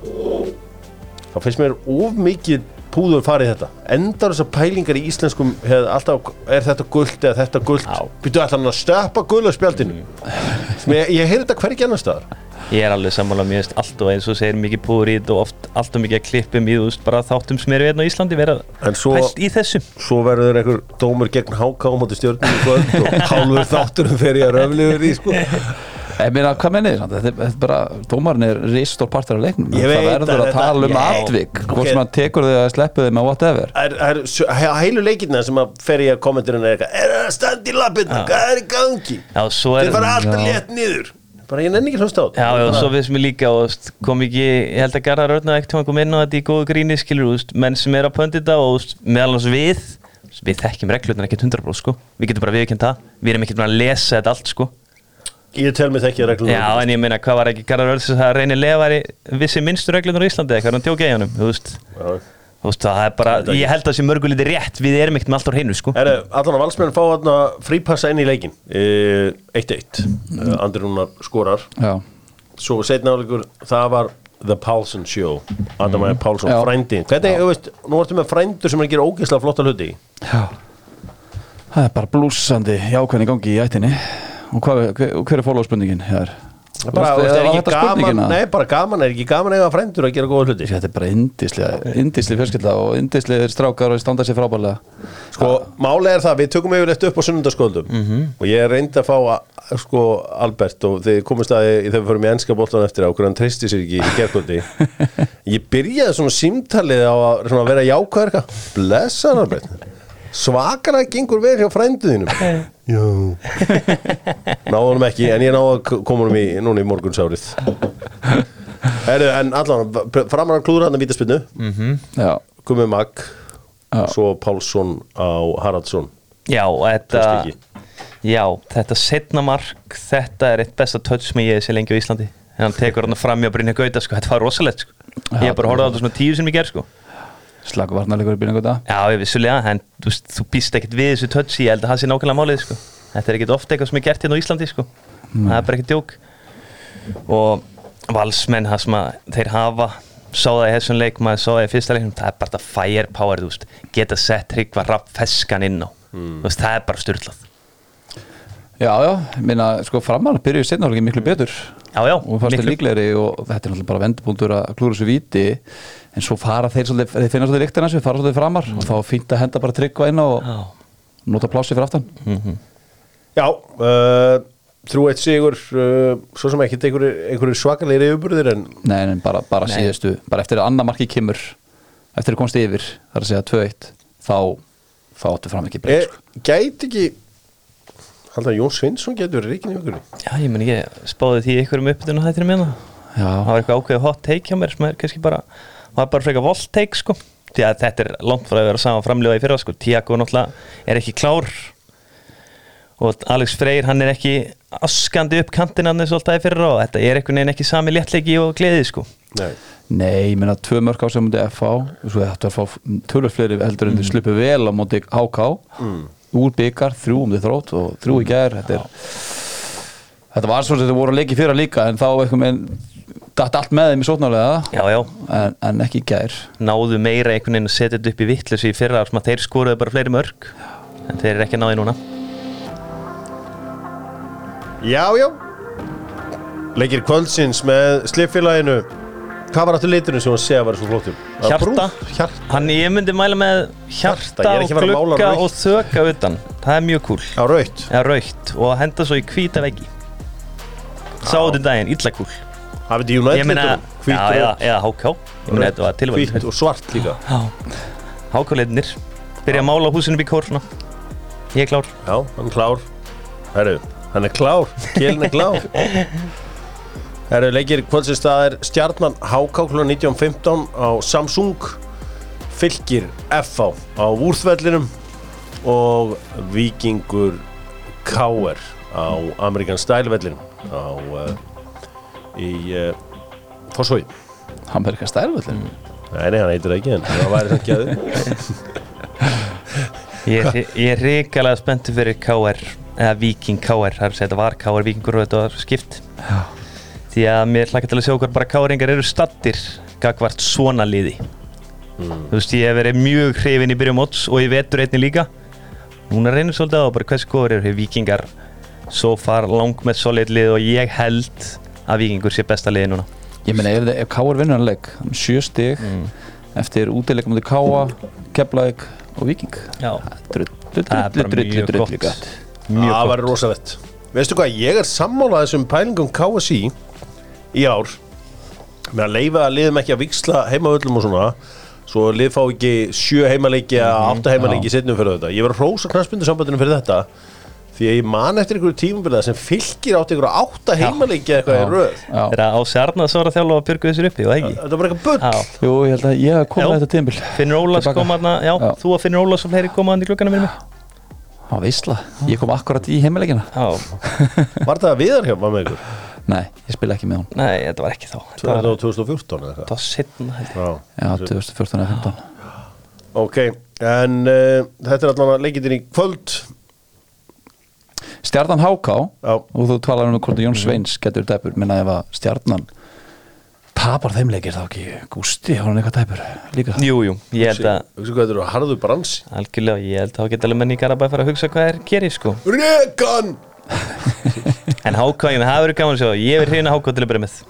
Þá finnst mér of mikið púður farið í þetta endar þessar pælingar í íslenskum hef, alltaf, er þetta gullt eða þetta gullt Já. byrju alltaf að stöpa gula spjaldinu mm. ég, ég heyri þetta hvergi annar staðar Ég er alveg sammála mjög veist allt og eins og segir mikið púður í þetta og oft allt og mikið að klippum í veist bara þáttum sem eru hérna á Íslandi vera en svo, pælt í þessu svo verður einhver dómur gegn háká á móti stjórnum í og hálfur þátturum fer ég að röfli yfir því sko. [laughs] Ég meina, hvað mennið þið? Þetta er- bara, dómarinn er risastór partur af leiknum. Ég Það veit verður að að tala um Ok. Hvort sem hann tekur þig að sleppu þig með whatever. Er, er, heilu leikirna sem að fer ég að kommenturinn er eitthvað er það standi í lappirna, hvað er í gangi? Er þeir fara alltaf létt niður. Bara ég nenni ekki hlusta á þetta. Já, já, Bara- svo við sem er líka og kom ekki, ég held að Garðar Örna ekkert kom inn á þetta í góðu gríni, skilur, menn sem er að pöndita og meðal hans við, við þekkjum reglurnar ekkert 100% sko, við getum bara viðkjönd það, við erum ekkert bara að lesa þetta allt sko. Ég tel mig þekkja reglum Já, en ég meina, hvað var ekki Garðar sem það reynir lefari vissi minnstu reglurnar í Íslandi eða hvað er hann tjókið í honum, þú veist, þú veist, það er bara, ég held að það sé mörgulítið rétt, við erum ekkert með allt á hreinu sko. Herru, allan að valsmenn fá þarna frípassa inn í leikin Eh, 1-1 mm. Andri Rúnar skorar. Já, svo setna áleikur, það var The Paulson Show. Adam mm. Paulson, Já. frændi. Hvernig, þú veist, nú ertu með frændur sem er að gera ógeðslega flotta hluti í. já. Það er bara blúsandi jákvæðin í gangi í ættinni Og hvað, hver, er fólóðspurningin hér? bara, veist, er ekki gaman nei, bara gaman, er ekki gaman eiga frændur að gera góða hluti? Þetta er bara indislega, indislega fjölskylda og indislega strákar og standa sér frábærlega. Sko, máli er það, við tökum yfirleitt upp á sunnundaskvöldum Mhm. og ég reyndi að fá sko, Albert og þið komist að þegar við fórum í ennska boltan eftir á okkur hann treysti sér ekki í gerkvöldi [laughs] ég byrjaði svona símtalið á að svona, vera jákvæður eitthvað. Blessaður Albert svakalega gengur vel hjá frænduðinum já náðu honum ekki, en ég náðu að koma honum í núna í morgunsárið Heru, en allan, framar klúður hann að vítaspinnu Já, Gummi Mag Já. svo Pálsson á Haraldsson Já, þetta. Já, þetta setna mark þetta er eitt besta touch sem ég sé lengi á Íslandi en hann tekur hann fram í að Brynja Gauta sko. þetta var rosalegt sko. Ég hef bara horfði á þetta svona tíu sem ég ger sko. Slagu varnarleikur í þetta. Já, ég vissulega, en þú, þú býst ekkert við þessu touchi, ég held að það sé nákvæmlega málið sko. þetta er ekkert ofta eitthvað sem er gert hérna á Íslandi sko. það er bara ekkert djók. Og valsmenn það sem að þeir hafa sá það í þessum leik, maður sá það í fyrsta leiknum það er bara firepower, þú veist. Geta sett tryggva rapp feskan inn á. Þú veist, það er bara styrlað Já, já, ég meina, sko framar byrjuðu setnáleikin miklu betur Já, já, og fannst miklu- líklegri og þetta er náttúrulega bara vendupunktur að klúra þessu víti en svo fara þeir svolítið, þeir finna svolítið líktina þessu, fara svolítið framar og þá er að henda bara tryggva inn á og Já. nota plássi fyrir aftan Já, uh, þrjú eitt sigur uh, svo sem ekkert einhverju, einhverju svakalegri yfirbyrðir en Nei, nei, bara, bara Nei. síðustu, bara eftir að annar marki kemur eftir að komast yfir, það er að segja 2-1 þá, þá áttu fram ekki breyt e, gæti ekki Haldur að Jón Svinsson getur verið reikin í okkur Já, ég meni, ég spáði því ykkur um uppbytun og hættir það Já, Það var eitthvað ákveðið hot take hjá mér sem er kannski bara, var bara frekar volt take sko. Því að þetta er langt frá að vera sama framljóða í fyrra sko. Tiago náttúrulega er ekki klár. Og Alex Freyr hann er ekki askandi upp kantina hann svolítið í fyrra og þetta er einhvern veginn ekki sami léttleiki og gleði sko. Nei, Nei, ég meina tvö mörg á sem mútið FH svo þetta að fá tölur fleiri heldur en þið slupu vel á móti HK úr byggar, þrjú um þið þrótt og þrjú í gær þetta, er, þetta var svo sem þið voru að leiki fyrra líka en þá eitthvað með datt allt með þeim í sótnálega Já, já, en, en ekki í gær. Náðu meira einhvern veginn að setja þetta upp í vittleysu í fyrra sem að þeir skoruðu bara fleiri mörg en þeir eru ekki að náði núna. Já, já. Leikir kvöldsins með slipfélaginu Hvað var aftur liturinn sem hún segja að vera svo var Hjarta. Hjarta. Hann ég myndi mæla með Hjarta, hjarta og að að rautt. og þöka utan. Það er mjög cool á raut eða raukt og henda svo í hvíta veggi. Sá þetta um daginn, illa kúl. Það veit ég meina, liturinn, hvít já, eða HK ég meina þetta var Hvít tilvæg og svart líka. HK-leitinir byrja að mála húsinu kór svona. Ég er klár. Já, hann er klár. Herru, hann er klár. Kjellin er klár [laughs] Herru, leikir kvöldsins það er Stjarnan HK kl. 19.15 á Samsung Fylgir FH á Vúrþvellinum og Víkingur KR á Amerikan Style-vellinum á uh, í uh, verður ekki að stærföldin Nei, nei, hann heitir það ekki en það væri samt gæður [laughs] ég, er- ég er ríkalega spenntur fyrir KR eða Víking KR, það er að segja þetta var KR Víkingur og þetta var skipt Já. Því að mér hlakka til að sjá hvað bara KR-ingar eru stattir gagvart svona liði. Þú veist ég hef verið mjög hrifin í byrjum móts og ég vetur einni líka. Núna reynir svolítið á bara hversu góður eru. Víkingar so far lang með solid lið og ég held að Víkingur sé besta liði núna. Ég meina ef, ef Káar vinnur hann leik hann er sjö stig Mm. eftir útileikum mútið Káa, Keflavík og Viking Já. drull, drull, Það drull, drull, Það gott. væri rosalegt. Veistu hvað, ég er sammálað þessum pælingum KSI í ár. Með að leifa að liðum ekki að viksla heimavöllum og svona svo lið fá ekki sjö heimaleiki eða átta heimaleiki í setnum fyrir þetta. Ég var að hrósa knastbyndu sambandinu fyrir þetta því að ég man eftir einhverju tímabiliða sem fylgir átt einhverju átta heimaleiki eða eitthvað í röð. Já. Er það á Sjarnas var að þjálfa að byrgu þessir uppi, var það ekki? þetta var bara eitthvað bull. Jú, ég held að ég hef komið Já. þetta tímbil Finnur Ólafs Tilbaka. kom aðna, já, Já. þú og Finnur Ólafs og fleiri koma aðna í klukkana með mig. Já, veistla, ég kom akkurat í heimilegina Já, var það viðar hjá maður með ykkur Nei, ég spila ekki með hún. Nei, þetta var ekki þá. Þetta var, 2014 eða þetta var setna held ég. eitthvað Já, 2014 eða 15 ok, en uh, þetta er allan að leikindin í kvöld. Stjarnan Háká Já. og þú talar um hvort að Jón Sveins getur dæpur minna ef að Stjarnan tapar þeim leikir þá ekki Gústi, har hann eitthvað dæpur líka? Jú, jú, ég held að hugsa hvað þetta eru harðu bransi. Algjörlega, ég held að þá geta alveg menn í Garabæ fara að hugsa hvað er gerir sko. Rekan En hákvæðin, það verður gaman að sjá. Ég verður hrifin að hákvæð til að byrja með.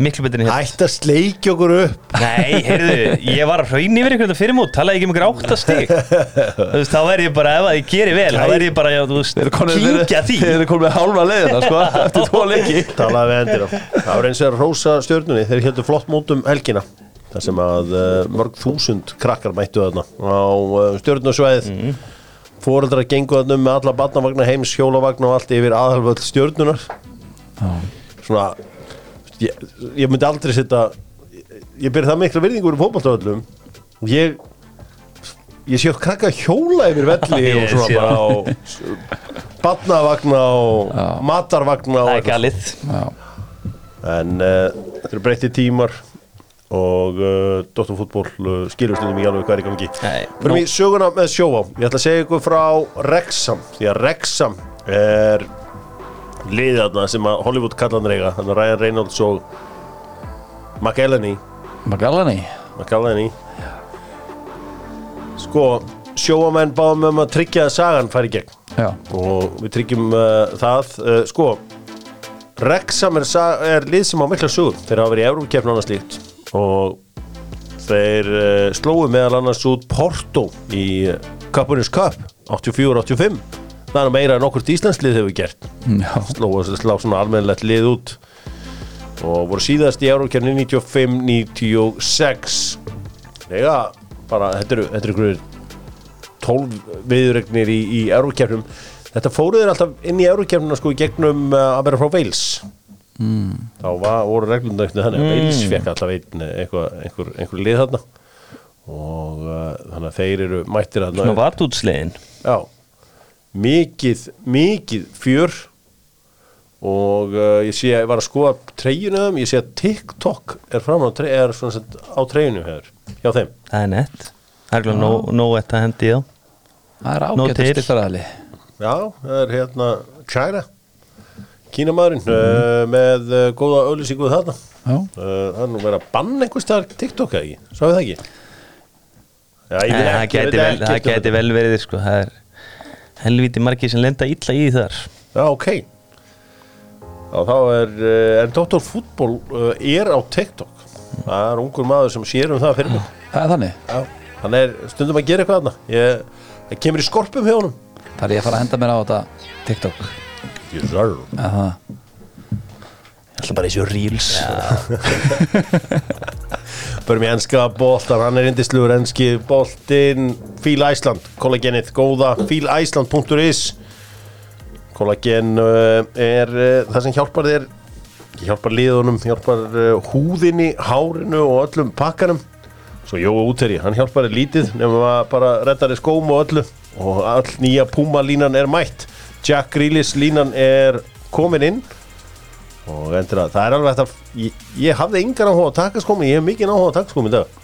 Miklu betur en hér hætt að sleikja okkur upp. Nei, heyrðu, ég var að hraun yfir ykkur þetta fyrir mót Talaði ekki um ykkur áttastig Þú veist, þá verð ég bara, ef að ég geri vel Þá verð ég bara, já, þú veist, kíkja því. Þeir eru komið með hálfa leiðina sko, [laughs] eftir tvo leiki. Talaði við endir það var eins og að rósa stjörnunni. Þeir heldur flott mót um helgina þar sem að uh, mörg þúsund krakkar mættu þarna á uh, stjörnusvæðið. Mm. Fóreldrar gengu þarna um með alla barnavagna heims hjólavagna og allt yfir aðhalvöld stjörnunar svona ég, ég myndi aldrei setja ég, byrði það mikla virðingur í fótballtöðlum og ég ég sé krakka hjóla yfir velli [laughs] og svona bara á [laughs] barnavagna og matarvagna og Það er galið. Já, En uh, þetta eru breytti tímar og uh, Dóttarfútból uh, skilur stundum í alveg hvað er í gangi. Fyrir mig söguna með sjóa. Ég ætla að segja ykkur frá Rexham. Því að Rexham er liðið þarna sem að Hollywood kallanir eiga. Þannig að Ryan Reynolds og McElhenney McElhenney Sko, sjóamenn báðum um að tryggja að sagan fari í gegn Já, og við tryggjum uh, það uh, sko Rexham er, er lið sem á mikla sögum þeir hafa verið í Európa-keppn annars líkt og þeir uh, slóu meðal annars út Porto í Cup-Winners Cup 84-85 það er meira en okkur Íslandslið hefur gert. Að slá svona almennilegt lið út. Og voru síðast í Európa-keppni 95-96 Lega, bara, þetta eru, ykkur 12 viðregnir í, í Európa-keppnum þetta fóruður alltaf inn í Európa-keppnuna sko gegnum uh, að vera frá Wales mm. þá var, voru reglunda ekkert þannig að Wales fekk alltaf einn eh, einhver, einhver lið þarna. Og uh, þannig að þeir eru mættir Svona þarna vatútslegin Já, mikið, mikið fjör. Og uh, ég sé að ég var að skoða treyjunu þeim, ég sé að TikTok er fram á, trey, er svona sett á treyjunu hér, hjá þeim. Það er nett. Það er alveg nóg nóg eitt að hendi þá það er Nó ágættur til. styrtaræðli Já, það er hérna China Kínamaðurinn uh, með uh, góða auðlýsingu þarna. Uh, það er nú verið að banna einhvers staðar TikTok eða ekki, svo við það ekki? Já, ég veit Það ekki, gæti veit vel, það gæti vel verið sko. Það er helviti margir sem lenda illa í þar. Já, ok. Já, þá er, en Dr. Fútból er á TikTok. Það er ungur maður sem sér um það fyrir mig það er þannig. Já, hann er stundum að gera eitthvað þarna. Ég, Það kemur í skorpum hjá honum. Það er ég að fara að henda mér á þetta TikTok Yes, sir Ég ætla bara í svo reels. Börum í enska boltan, hann er indislugur enski boltin Fíl Æsland, kollagenið góða. Fílæsland.is Kollagen uh, er uh, það sem hjálpar þér hjálpar liðunum, hjálpar uh, húðinni, hárinu og öllum pakkanum. Svo Jói Úteri, hann hjálpar þér lítið nefnum að bara redda þér skóm og öllu. Og all nýja Puma línan er mætt Jack Grealish línan er komin inn. Og endur að það er alveg þetta ég, ég hafði engan áhuga á takaskómi ég hef mikið áhuga á takaskómi í dag.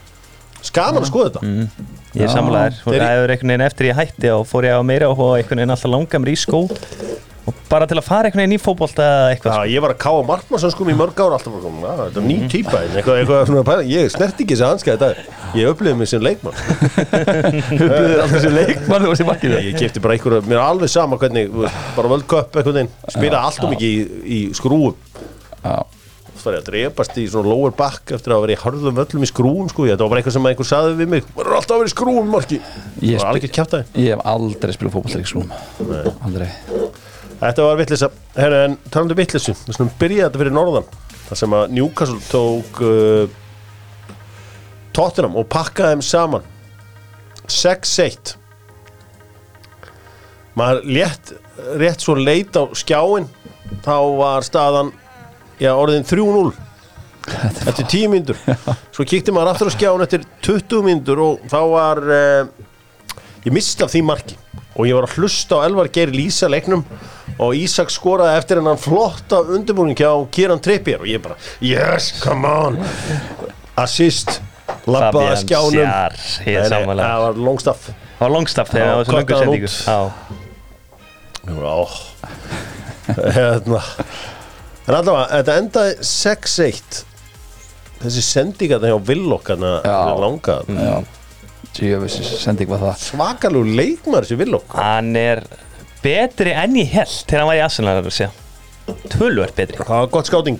Skaman að skoða þetta. Ég er Þeir- það hefur einhvern veginn eftir ég hætti og fór ég á meira og einhvern veginn alltaf langa mér í skó og bara til að fara einhvern veginn í fótbolta eða eitthvað sko. Já, ég var að káa markmannsson sko í mörg ára alltaf bara, "Na, þetta er ný típa hérna, eitthvað, eitthvað svona, pæla." ég snert ekki þessi hanska þetta ég upplifði mig sem leikmann [laughs] Huppiður alltaf sem leikmann og sem markið ég kefti bara einhverja, mér er alveg sama hvernig bara World Cup einhvern veginn spila allt og mikið í, í skrúum það var að drepast í svona lower back eftir að vera í harðum völlum í skrúum sko, þetta var bara eitthvað sem einhver saði við mig. Maður er alltaf að vera í skrúum marki. Ég ég hef aldrei spilað fótballleik skrúm Aldrei Þetta var vittlisa Herra, en talandu vittlisu Við slum byrja þetta fyrir norðan Það sem að Newcastle tók uh, Tottenham og pakkaði þeim saman. 6-1 Maður létt rétt svo leit á skjáin þá var staðan já, orðin 3-0 eftir 10 mínútur. Svo kíkti maður aftur á skjáin eftir 20 mínútur og þá var uh, ég misti af því marki. Og ég var að hlusta á Elvar Geir lýsa leiknum og Ísak skoraði eftir hennan flotta undirbúning hjá Kieran Trippier. Og ég bara, yes, come on. Assist lappaði að skjánum. Er það var longstaff Það var longstaff þegar Já, það var kokkaði hann sendingu. Já, Já Hérna. En allavega, þetta endaði 6-1 Þessi sendinga þetta hjá Villok Þannig Já. að langa Já, sending var það. Svakalug leikmar þessi Villok hann er betri enn ég held þegar hann var í Arsenal Tölvert betri. Það var gott skáting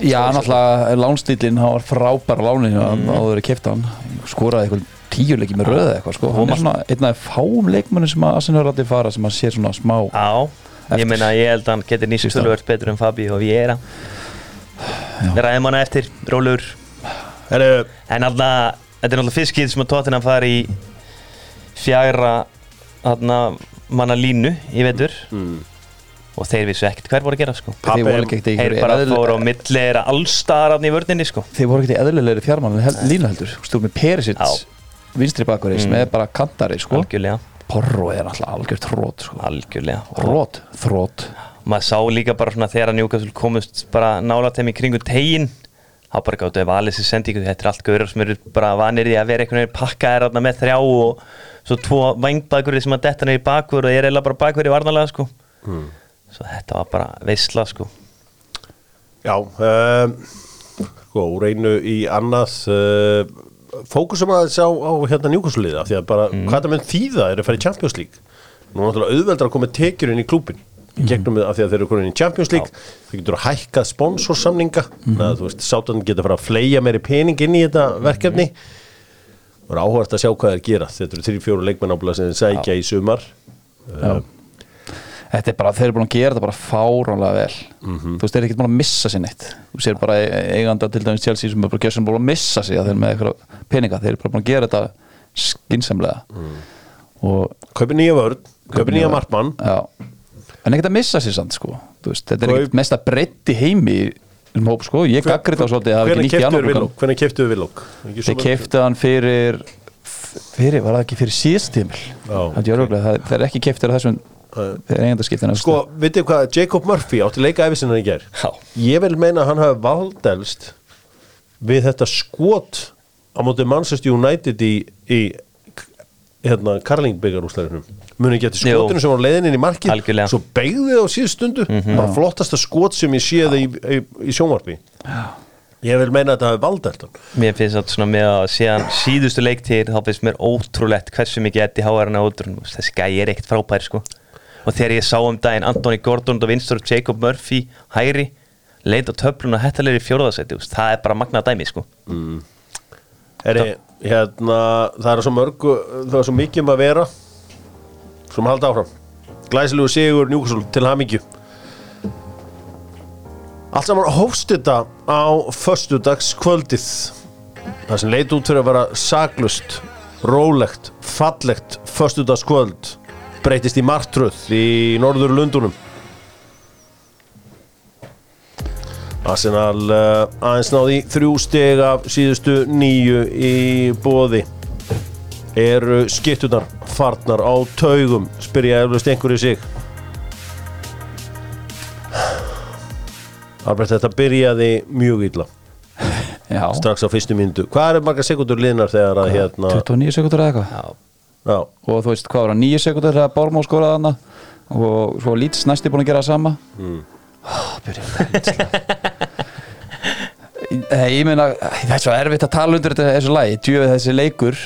Já, náttúrulega lánstílinn, hann var frábær á láninu mm. áður að kefta hann. Skoraði eitthvað tíu leiki með röða eitthvað sko. hann er svona einn af fáum leikmönnum sem að Arsenal alltaf fara sem að sé svona smá Já, ég meina ég held að hann getur nýst tölvert betur en Fabi og Viera Við ræðum hana eftir, rólur En alltaf, þetta er náttúrulega fyrst skýð sem að Tottenham fari í fjagra þarna manna línu í vetur mm. og þeir vissu ekkert hver voru að gera sko þeir bara fóru á milli er allstar í vörninni sko þeir voru ekkert í eðlilegri fjármann held, línu heldur, stúr með Perisic Já. vinstri bakverði sem Mm. er bara kantari sko. Algjörlega, Porro er alltaf sko. algjörlega og þrótt, þrótt maður sá líka bara svona þegar að Newcastle komust bara nála þeim í kringu tegin þá bara gáttu að valið sér sendingu þetta er allt gaurar sem eru bara vanir í að vera einhvern veginn pakkaðir þarna með þrjá og svo tvo vangbakverði sem að detta neyri bakverð og ég er eiginlega bara bakverði varnalega sko. Svo þetta var bara veisla sko. Já um, Sko, úr einu í annað uh, Fókusum að sjá á hérna njúkosliða Því að bara, hvað það með þýða er að fara í Champions League. Nú er náttúrulega auðveldar að koma tekjur inn í klúbin í gegnum með að því að þeir eru komin inn í Champions League. Þeir getur að hækka sponsorsamninga mm þú veist, sátan getur að fara að fleia meiri pening inn í þetta verkefni og er áhvert að sjá hvað þeir gera. Þetta eru þrjú fjóru leikmenn ábúlega sem þeir sækja í sumar. Já. Þetta er bara, þeir eru búin að gera þetta bara fáránlega vel. Þú veist, þeir eru ekki búin að missa sér neitt. Þú sér bara eiganda til dæmis Chelsea sem er bara gjössan búin að missa sig að þeir eru með eitthvað peninga. Þeir eru bara búin að gera þetta skinsamlega og kaupi nýja vörn, kaupi nýja markmann. Já. En ekkert að missa sér samt sko. Þú veist, Þetta er ekkert mesta breytt í heimi um hóp sko, ég gaggrið þá svolítið að hvernig keftuðu Villok? Þeir keiftu hann fyrir fyrir, var það ekki fyrir síðast tímil? Já, Það er er ekki keiftur þessum þeir eigendaskiptina Sko, vitið hvað, Jacob Murphy átti leika æfisinnan í Já. Ég vil meina að hann hafi valdelst við þetta skot á móti Manchester United í, í hérna, Karlingbyggarúslæðinum muni Jú. skotinu sem var leiðin inn í markið Algjörlega. Svo beigði það á síðust stundu. Bara flottasta skot sem ég séði í, í, í sjónvarpi. Ég vil meina að þetta hafi hann Mér finnst þetta svona með að síðan síðustu leiktíð þá finnst mér ótrúlegt hversu mikið hann á ótrún þessi gæi er ekkert frábær sko. Og þegar ég sá um daginn Anthony Gordon og vinstur Jacob Murphy hæri leit á töflun og hættalegri fjórðarsæti það er bara magnað dæmi sko Heri, hérna, það er svo mörgu það er svo mikið um að vera. Sem halda áfram. Glæsilegu sigur Newcastle til hamingju. Allt saman hófst þetta á föstudags kvöldið það sem leit út fyrir að vera saglust rólegt, fallegt föstudags kvöld breytist í martröð í norður Lundunum Arsenal uh, aðeins náði þrjú steg af síðustu nýju í bóði eru skiptunar farnar á taugum spyrja eflust einhverju sig. Albert þetta byrjaði mjög illa. [laughs] Já, strax á fyrstu myndu hvað er marga sekundur liðnar þegar að hérna 29 sekundur eða eitthvað? Já, já, og þú veist hvað var það, 9 sekundur þegar Bormó skoraði hana og svo Leeds næsti búin að gera það sama. Mm. Nei, ég meina það er svo erfitt að tala undir þetta þessu lagi. Djöfið þessi leikur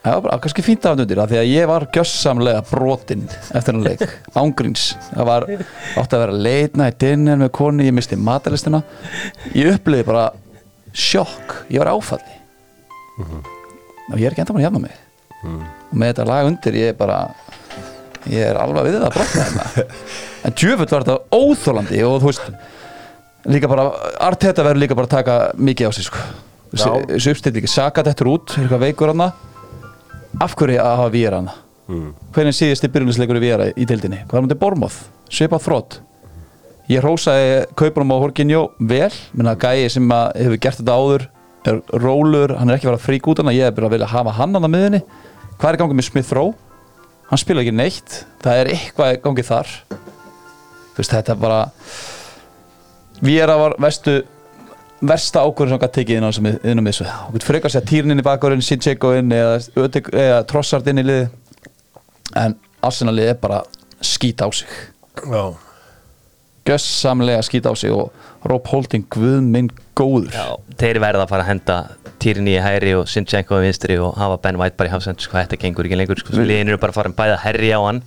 það var bara kannski fínt af undir það því að ég var gjössamlega brotinn eftir hann leik. Ángríns, það var átti að vera late night dinner með koni ég misti matalistina ég uppliði bara sjokk, ég var áfalli. Og ég er ekki enda mann jafna mig. Og með þetta lag undir ég bara ég er alveg við það að brotna þetta [laughs] en djöfull var þetta óþólandi og þú veist líka bara, Arteta verður líka bara að taka mikið á sig sko. Þessu uppstillingi, Saka dettur út eitthvað veikur hana af hverju að hafa Víra hana Mm. hvernig síðast í byrjunisleikur í Víra í deildinni? Hvað er hann til Bormoth, svipað þrótt ég hrósaði kaupunum á Horkinjó vel, minna gæi sem að hefur gert þetta áður er rólur, hann er ekki að fara frík út hana ég er bara að vilja hafa hann að miðinni hvað er gangið með Smith Rowe hann spila ekki neitt, það er eitthvað í gangi þar. Þú veist þetta er bara Víra var vestu versta ákvörðin sem hann tekið inn á þessum missu getur frekar að segja Týrnin í bakgörðin, Sincheko inn eða, eða Trossard inn í liði en Arsenal liði er bara skýta á sig. Já, gössamlega skýta á sig og Rob Holding guð minn góður. Já, þeir verða að fara að henda Týrni í hæri og Sinchenko í vinstri og hafa Ben White bara í hafsend sko, þetta gengur ekki lengur sko, liðin eru bara að fara að bæða herri á hann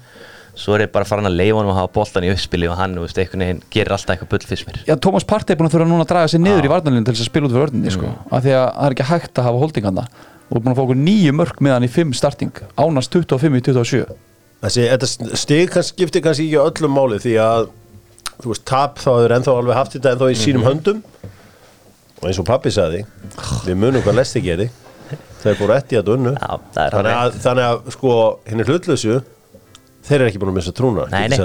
svo er þeir bara að fara að leifa hann og hafa boltan í uppspili og hann, þú veist, einhvern veginn gerir alltaf eitthvað bull fyrst mér. Já, Thomas Partey er búin að þurfa núna að draga sig niður í varnalinu til þess að spila út fyrir vörninni sko. af því að það er ekki hægt að hafa Holding hann og er búin að fá okkur nýju mörg með hann í 5 starting ánast 25 í 27 þessi, þetta stig skiptir kannski ekki öllum máli því að þú veist, tap þá hefur ennþá alveg haft þetta ennþá í sínum höndum og eins og pappi sagði við munum hvað lesti gerði þeir fóru eftir að dunnu Já, það er þannig, að, þannig að sko henni hlutlösu þeir eru ekki búin að missa trúna Nei, nei.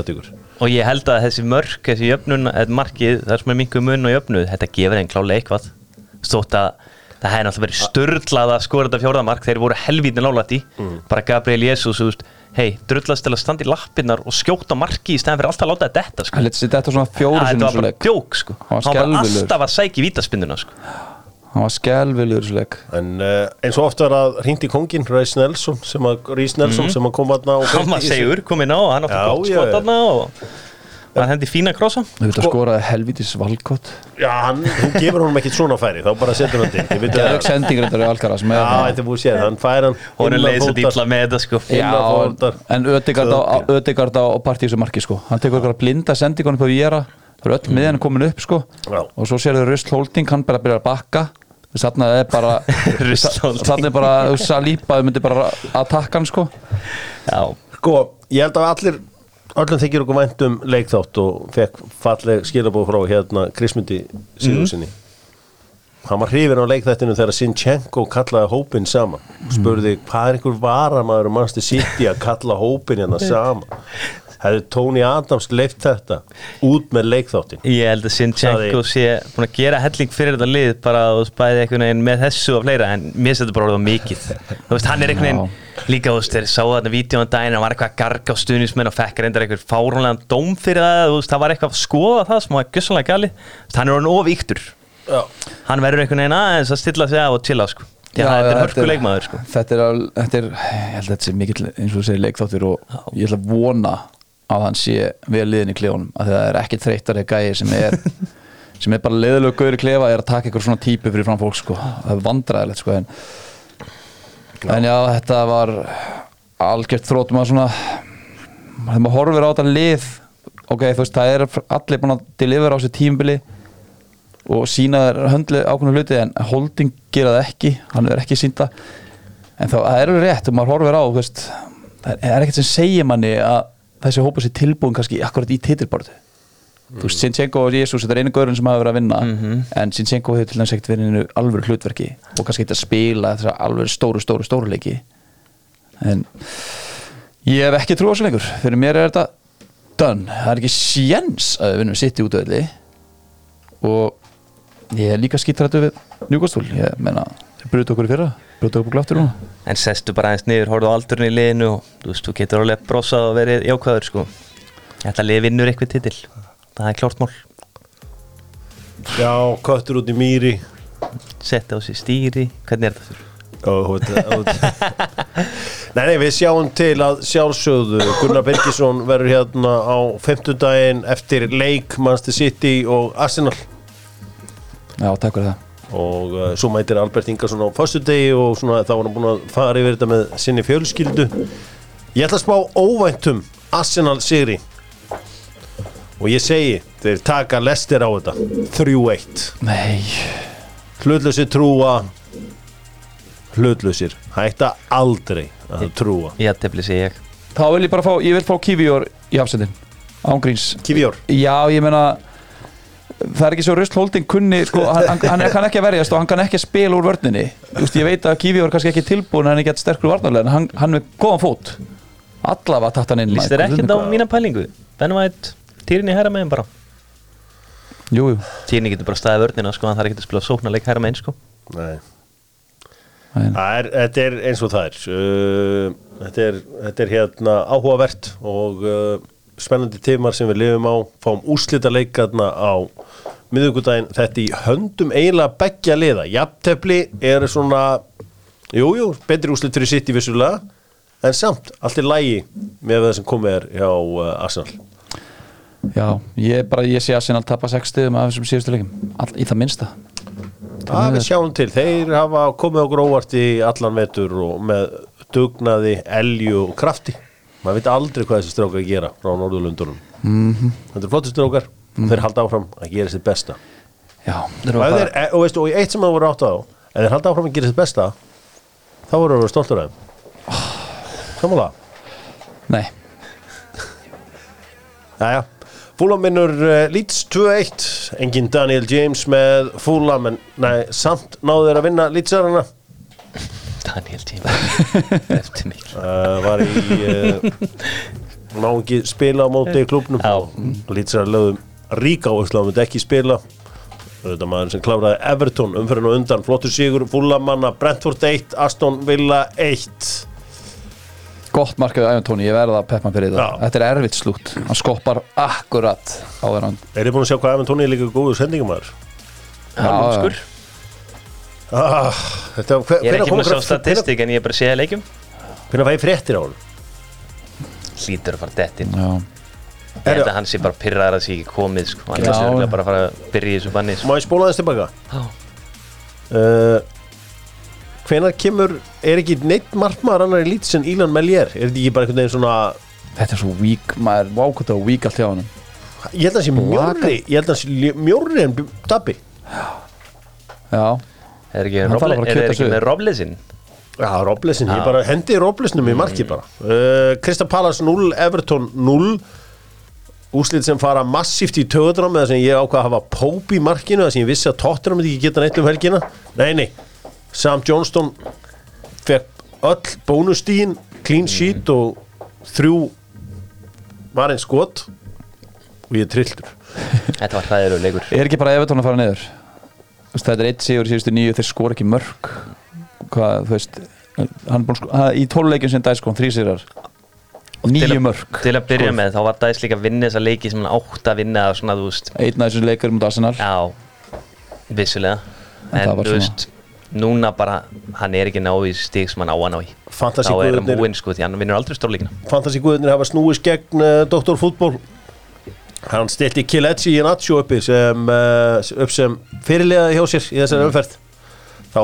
og ég held að þessi mörk, þessi jöfnun þetta markið, það sem er mingu mun og jöfnuð þetta gefur þeim klálega eitthvað. Stótt að það hefði náttúrulega verið störlað að skora þetta fjórðamark, þeir voru helvítin nálægt í bara Gabriel Jesus, hei, drullast til að standa í lappirnar og skjóta marki í stæðan fyrir alltaf að láta þetta detta sko. þetta svona fjóru sinni þetta var svo bara leik djók sko. Hann var hann var alltaf að sækja vítaspinnuna sko. hann var leik en uh, eins og ofta er að hringdi kongin Rhys Nelson sem að, Rhys Nelson sem að kom aðna og hann var segur, komið ná hann átti gott skot já. aðna og hann hendi fína krossa. Þú veit að skoraði helvítis valkott já, hann, hún gefur honum ekkit svona færi þá bara setur hann til Þið vitið Geðveik að- sending reyndar í Alcaraz með já, þetta er búið séð, hann fær hann hann á leiði svo fótar. dýtla með þetta sko. Já, en Ödegard á, Ödegard á partísu marki sko. Hann tekur okkar blinda sendingunum på Viera það eru öll miðan komin upp sko. Já. og svo sér þau Rust Holding, hann bara byrjar að bakka. Þannig er bara [laughs] Rust Holding. þannig er bara Saliba myndi bara að takka hann sko. Já, Sko, ég held að allir öllum þykir okkur vænt um leikþátt og fekk falleg skilabóð frá hérna Krismundi Sigurðssoni hann var hrifin á leikþættinu þegar Sinchenko kallaði hópin saman. Spurði hvað er einhver varamæður og mannstu sitt í að kalla hópin hérna [laughs] saman hefði Tony Adams leift þetta út með leikþáttin Ég held að Sinchenko sé búin að gera helling fyrir þetta lið bara og spæði einhvern veginn með þessu og fleira en mér þetta bara orðið of mikið þú veist, hann er einhvern veginn líka, þú veist, þeir sáu þarna vídjóðan daginn hann var eitthvað að garga á stuðnismenn og fekk reyndar eitthvað fáránlegan dóm fyrir það þú veist, það var eitthvað að skoða það sem var gussanlega gali hann er orðin of yktur Já. hann verður einhvern veginn aðeins að stilla sig af og chilla sko. því að þetta er hörku leikmaður sko. þetta er, þetta er, ég held að þetta sé mikill eins og þú segir leikþáttur og ég ætla að vona að hann sé vel liðin í klefunum að það er ekki þreyttari gæi sem er [laughs] sem er bara leðilegu gaur í klefa er að taka eitthvað svona típu fyrir fram fólk sko. Það er vandræðilegt sko en, en já, þetta var algjört þrótum að svona þegar maður horfir á þetta lið ok, þú veist, það er allir búin að delivera á sér tímbili og sína þær höndli ákveðna hluti en Holding gera það ekki, hann er ekki sínda en þá það er alveg rétt og maður horfir á, veist það er ekkert sem segir manni að þessi hópa sér tilbúin kannski akkurat í titilborðu þú veist, Sinchenko og Jesus þetta er einu gaurinn sem hafa verið að vinna en Sinchenko hefur til dæmis ekkert verið í einu alvöru hlutverki og kannski ekkert að spila þessar alvöru stóru, stóru, stóru leiki. En ég hef ekki trú á þessu lengur. Fyrir mér er þetta done, það er ekki sjens að við vinnum sitt í útöðli og ég er líka skýttrættu við njúkastúl, ég menna brutu okkur í fyrra, brutu okkur gláttur núna en sestu bara aðeins niður, horfðu á aldurinn í liðinu og þú veist, þú getur alveg brosað og verið jákvæður sko. þetta lið vinnur eitthvað titil það er klárt mál Já, köttur út í mýri setja á sig stýri, hvernig er þetta fyrir? Þú veit, þú veit. Nei, nei, við sjáum til að sjálfsögðu Gunnar Birgisson verður hérna á fimmtudaginn eftir leik Manchester City og Arsenal Já, takk fyrir það og uh, svo mætir Albert Ingarsson á föstudegi og svona þá var hann búin að fara yfir þetta með sinni fjölskyldu. Ég ætla að spá óvæntum Arsenal sigri og ég segi, þeir taka lestir á þetta. 3-1 Nei, hlutlausir trúa. Hlutlausir hætta aldrei að trúa. ég tefli sig ég. Þá vil ég bara fá, ég vil fá Kivior í hafsendin ángríns Kivior? Já, ég meina það er ekki svo Röst Holding kunni sko, hann, hann, hann kann ekki að verjast og hann kann ekki að spila úr vörninni. Just, ég veit að Kivi var kannski ekki tilbúin en hann er ekki sterkur varnarlega en hann, hann er góðan fót. Allavega tatt hann inn Lýst þér ekkert á mína pælingu? Ben White, Týrni herra megin bara. Jú, jú. Týrni getur bara staðið vörnina sko, hann þarf ekki að spila sóknarleik herra megin sko. Nei. Nei. Það er, þetta er eins og það er. Uh, þetta er, þetta er hérna áhugavert og uh, spennandi tímar sem við lifum á. Fáum úslita leikarna á miðugudaginn, þetta í höndum eiginlega beggja liða, jafntefli er svona, jújú jú, betri úslit fyrir sitt í vissulega en samt, allt er lægi með það sem komið er hjá uh, Arsenal. Já, ég bara, ég sé að tapa 6 stiðum af þessum síðustu leikum í það minnsta. Það við sjáum til, þeir hafa komið á gróvart í allan vetur og með dugnaði, elju og krafti. Maður veit aldrei hvað þessi strákar gera frá Norðurlundunum mm -hmm. þetta er flottir strákar og þeir halda áfram að gera sitt besta. Já, bara, þeir, e- og, veistu, og eitt sem það voru átt á ef þeir halda áfram að gera sitt besta þá voru að vera stoltur af þeim. Samanlega nei. Jæja, Fúlam vinnur uh, Leeds 2-1 engin Daniel James með Fúlam en nei, samt náðu þeir að vinna Leedsarana. Daniel James. [laughs] Uh, var í uh, má ekki spila á móti í klubnum Leedsar lögðum rík áherslu að myndi ekki spila. Þetta maður sem kláraði Everton umfyrir og undan flottur sigur Fúlamanna Brentford 1, Aston Villa 1 Gott markaðu Ævan Tóni, ég verða að peppa hann fyrir Já. það Þetta er erfitt slútt, hann skoppar akkurat á þeirra Er þið búin að sjá hvað Evan Tóni er líka góður sendingamæður? Hálfskur Ah, þetta, hver, Ég er ekki búin að sjá statistik en ég er bara að segja leikjum. Hvernig fæði fréttir á hann? Hlýtur að fara dett inn. Já, Ég held að hann sé bara pyrraðar að sé ekki komið sko. Hann er sérlega bara að fara að byrja í þessu banni sko. Má ég spóla þess tilbaka? Já. Uh, hvenær kemur er ekki neitt margmaður annar í lítið sem Ílan Mellier? Er þetta ekki bara einhvern veginn svona þetta er svo vík, maður, vákvæmt á vík allt hjá hann ég held að það sé mjórri ég held að það sé mjórri en Dabbi Já, Er ekki, að Roble, að er ekki með Roblesin? Já, Roblesin, ég bara hendi Roblesinum í marki bara uh, Krista Pallas 0, Everton 0 Úslit sem fara massíft í töðunar með það sem ég ákvað að hafa Pope í markinu það sem ég vissi að Tottenham myndi ekki geta neitt um helgina. Nei, nei, Sam Johnston fekk öll bónustíðin clean sheet og þrjú var einn skot og ég trilltur [laughs] Þetta var hræðilegu leikur. Er ekki bara Evertón að fara niður? Þú veist, Þetta er eitt sigur í síðustu nýju, þeir skor ekki mörg. Hvað, þú veist Hann hann- í tóluleikjum sem dæs kom þrý sigrar Nýju mörg Til að byrja með þá var Dæs líka að vinna þessa leiki sem hann átt að vinna svona, Einn af þessum leikar mútið Arsenal. Já, vissulega. En En þú veist Núna bara, hann er ekki ná í stig sem hann á að ná í. Fantasy Þá er hann búinn sko því hann vinnur aldrei stórleikina. Fantasíkuðinir hafa snúist gegn uh, Dr. Fútból hann stilti Kiletsi í Nacho uppi sem, uh, upp sem fyrirliðaði hjá sér í þessari umferð. Þá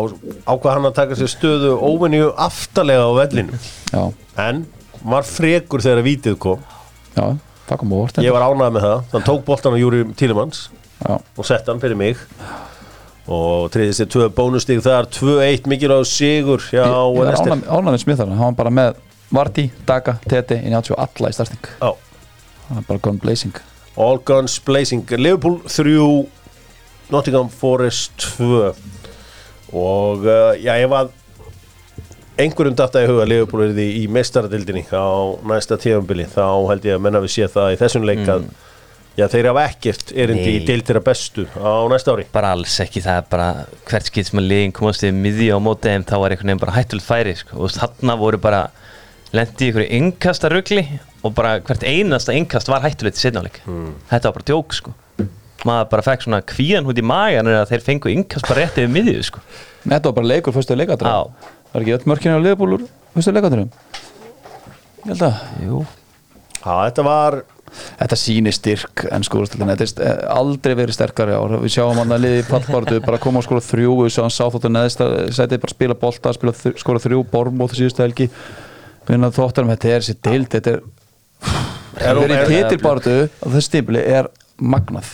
ákvað hann að taka sér stöðu óvinni aftalega á vellinu Já, en var frekur þegar að vítið kom. Já, það kom óvart. Ég var ánægð með það, þann tók boltan á Júri Tílemanns Já, og sett hann fyrir mig. Og triðist þér tvö bónustík þar 2-1 mikilvæg sigur hjá ég, ég var ánægð með Smithar hann var bara með Vardí, Daga, Tete inn í 80 alla í starting Já. hann er bara gone blazing. All Guns Blazing. Liverpool 3 Nottingham Forest 2 og uh, já, ef að einhverjum datta í huga Liverpool er því í mestaradildinni á næsta tíðanbili þá held ég að menna við sé það í þessum leik að já, þeir hafa ekkert erindi í Nei. deildira bestu á næsta ári. Bara alls ekki, það er bara hvert skilt sem að liðin komast við miðja á móti en þá var einhvern veginn bara hættulegt færi sko. og þarna voru bara lendi í einhverju innkasta rugli og bara hvert einasta innkast var hættulegt í setnáleik þetta var bara djók sko. Maður bara fekk svona kvíðan hút í magan að þeir fengu innkast bara rétt yfir miðju sko. Þetta var bara leikur fyrstu leikadröm Já. Það er ekki öll mörkinu á úr fyrstu leikadröm Ég held að Jú, Já, þetta var Þetta sýnir styrk en sko Þetta er aldrei verið sterkari ár. Við sjáum hann að liði í pallbartu bara koma og skora þrjú við sjáum sáþóttu neðsta sætið bara spila bolta spila þrjú borm og það síðustu helgi. Vinna þóttanum þetta er þessi dild þetta er Er- verið er- í titilbartu og þessi stífli er magnað.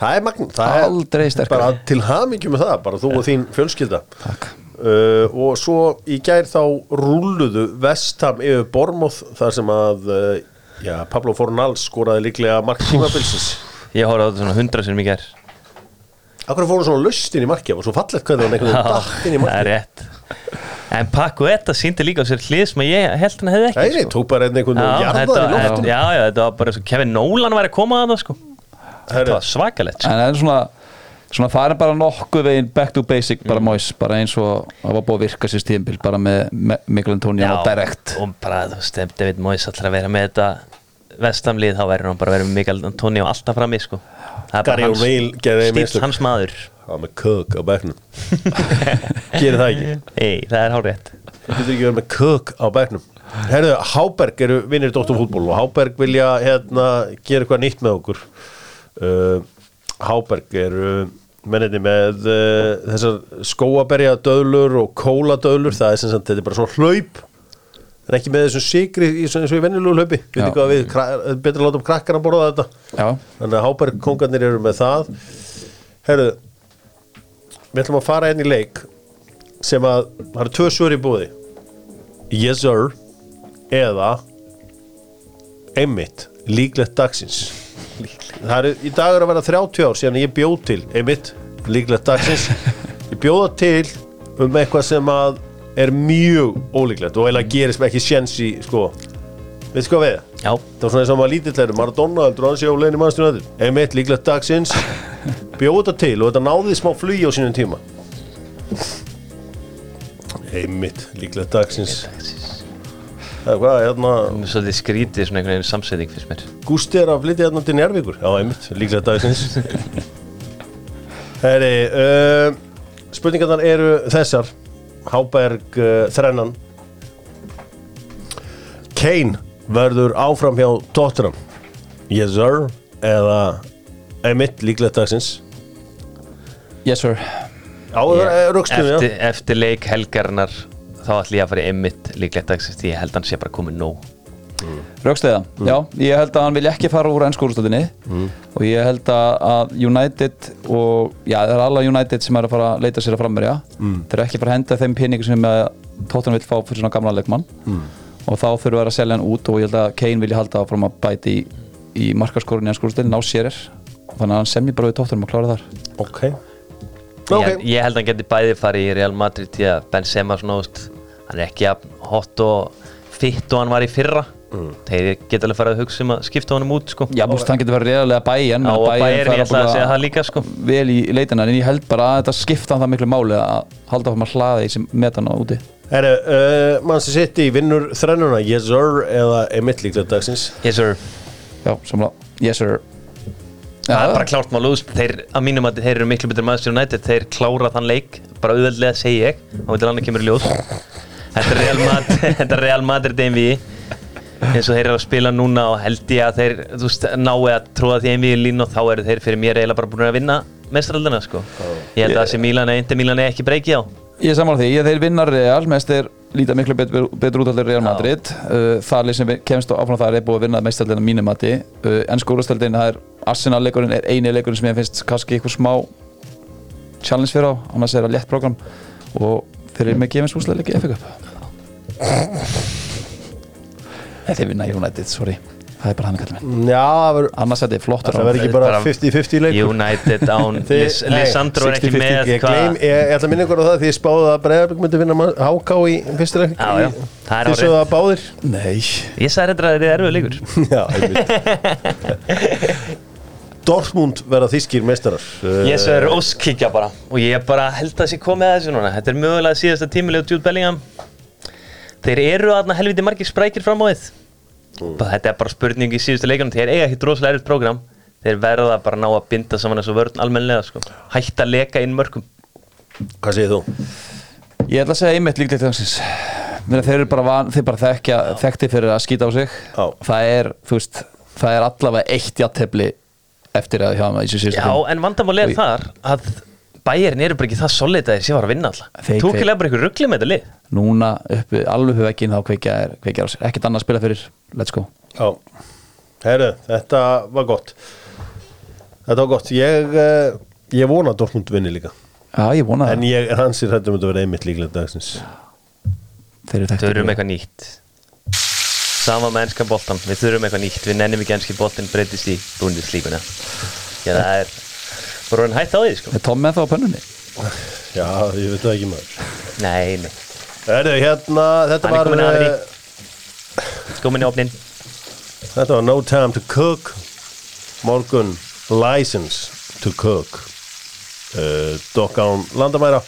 Það er magn það er Aldrei sterkari. til hamingjum með það, bara þú og þín fjölskylda. Takk uh, og svo í gær þá rúluðu Vestham yfir Bormoth þar sem að uh, já, Pablo Fornals skoraði líklega mark tímabilsins. Ég horfði á þetta svona hundra sem ég ger Akkur fóru svona löstin í marki og svo fallegt hvernig hann einhvern veginn datt inn í það er rétt. En Paco Etta síndi líka á sér hlið sem ég held hann hefði ekki Nei, nei, sko. tók bara einn einhvern veginn þetta, þetta, loftinu. já, já, þetta var bara svo Kevin Nolan væri að koma að það sko Þetta var svakalegt sko. en það er svona svona farin bara nokkuð veginn back to basic bara Mm. móis, bara eins og það var búið að virka sér stíðinbil bara með Me- Mikkel Antonio og direkt og bara, þú veist, ef David ætlar að vera með þetta vestamlið þá verður hann bara að vera með Mikael Antonio alltaf frammi sko. það er Gary bara hans, O'Neill gerði mistök. hans maður Það var með kök á bekknum Gerir það ekki Ei, það er hárétt Þú getur ekki verið með kök á bekknum Herðu, Háberg eru vinnir Dóttarfútból og Háberg vilja hérna gera eitthvað nýtt með okkur uh, Háberg eru menninni með uh, þessar skóaberja döðlur og kóladöðlur það er sem sagt, þetta er bara svona hlaup en ekki með þessum sigri eins og í venjulegu hlaupi. Við veitum hvað við, betur að láta um krakkar að borða þetta. Já, þannig að Háberg kongarnir eru með það. Herðu við ætlum að fara einn í leik sem að það eru tvö svör í búði yes sir eða einmitt líklegt dagsins það eru í dag er að vera 30 ár síðan ég bjóð til einmitt líklegt dagsins. Ég bjóða til um eitthvað sem að er mjög ólíklegt og eiginlega gerist með ekki sjens í sko veistu hvað við? Já, Það var svona eins og maður lítill er Maradona heldur hann sé á í mannstjónu einmitt líklegt dagsins. Bjóða til og þetta náði smá flugi á sínum tíma. Einmitt líklegt dagsins hvað, hérna? Svolítið skrítið svona einhvern veginn samsetting fyrst mér. Gústi er að flytja hérna til Njárvíkur já, einmitt, líklegt dagsins. [laughs] Heri, uh, spurningarnar eru þessar. Háberg uh, þrennan. Kane verður áfram hjá Tottenham. Yes sir. Eða einmitt líklegt dagsins. Yes sir. Já, yeah. rökstum eftir, eftir leik helgarinnar þá ætlum ég að fara í Emmitt líklegt dagsins því ég held hann sé bara komið nóg. Rökstæða, já, ég held að hann vil ekki fara úr ennskólustöldinni og ég held að, að United og, já, það er alla United sem er að fara að leita sér að frammerja mm. þeir eru ekki að fara að henda þeim peningu sem Tóttan vil fá fyrir svona gamla leikmann. Og þá að vera að selja hann út og ég held að Kane vilja halda áfram að bæti í, í markaskórunni í ennskólustöldinni, ná sérir þannig að hann semji bara við Tóttanum að klára þar Ok, ég, ég held að hann geti bæði farið í Real Madrid því að Benzema úst, hann er ekki jafn hot og fitt og hann var í fyrra. Þeir geta alveg farið að hugsa um að skipta honum út sko. Já, búst, hann getur verið reyðarlega bæjan og Bayern, ég ætla að segja það líka sko. vel í leitina en ég held bara að þetta skipta hann það miklu máli að halda áfram að hlaða í sem metana úti. Herru, uh, mann sem sitt í vinnur þrennuna. Yes sir eða einmitt líklegt dagsins. Yes sir. Já, samla, yes sir það er bara klárt mál þeir, að mínum að þeir eru miklu betur Manchester United þeir klára þann leik, bara auðveldlega segi ég þá veitir annað kemur í ljós. Þetta er Real Madrid, [laughs] þetta er Real Madrid einví eins og þeir eru að spila núna og held ég að þeir veist, nái að tróða því einví í línu og þá eru þeir fyrir mér eiginlega bara búin að vinna mestraldina sko. Ég held að þessi Milan eða Inter Milan er ekki breykið á Ég samála því, ég þeir vinnar Real mest er líta miklu betur, betur út allir Real Madrid. Uh, það lið sem kemst áfram það er búið að vinna mestallina mínum mati. Uh, en skólastöldin, það er Arsenal leikurinn er eini leikurinn sem ég finnst kannski eitthvað smá challenge fyrir á, annars er það létt program og þeir eru með gefins úslega leikið FA Cup. Nei, þeir vinna United, sorry það er bara hann að kalla minn Já, það annars er þetta flottur Það verður ekki bara bara 50-50 leikur United án [laughs] Þið- Lis- nei, Lisandro er ekki 60-50. með Ég, gleym, ég, ég ætla að minna ykkur á það því ég spáði að Breiðarbygg myndi vinna HK í fyrsta leik. Já, já, það er það báðir. Nei, ég sagði þetta að þetta er erfið leikur. [laughs] Já, einmitt. [laughs] Dortmund verða þýskir meistarar. Ég svo er óskikja bara. Og ég bara held að sé komið að þessu núna. Þetta er mögulega síðasta tímilegu Jude Bellingham. Þeir eru aðna helviti margir sprækir fram á þið Bara Þetta er bara spurning í síðustu leikunum Þeir eiga ekkert rosalega erfitt prógram Þeir verða bara að ná að binda saman þessu vörn almennilega sko. Hætta að leka inn mörgum Hvað segir þú? Ég ætla að segja einmitt líkt eitt hansins Þeir eru bara, van, þeir bara þekkja, þekkti fyrir að skýta á sig Já. Það er, veist, það er allavega eitt jattefli eftir að hjá maður í þessu síðustu Já, en vandamál er þar að Bæjarinn eru bara ekki það solid að þeir sé var að vinna alltaf Túkilega bara ykkur ruggli með þetta lið. Núna uppi, alveg upp veginn þá kveikja er, kveikja er á sér Ekkert annað að spila fyrir, let's go. Já, herru, þetta var gott. Þetta var gott. Ég, uh, ég vona að Dortmund vinni líka. Já, ég vona En ég er hans í hrættum að þetta verða einmitt líklega dagsins. Þeir eru þekktir. Eitthvað nýtt. Sama með ennska boltan Við þurfum eitthvað nýtt. Við nennum ekki ennski boltin breytist í búndislíkuna Já, það er bara hann hætt á því, sko. Er Tom með það á pönnunni? Já, ég veit það ekki maður. Nei, nei. Erðu, hérna, þetta Hann er var kominn að eh. Komin í opnin Þetta var No Time to Cook. Morgun License to Cook. Uh, Dokk án landamæra.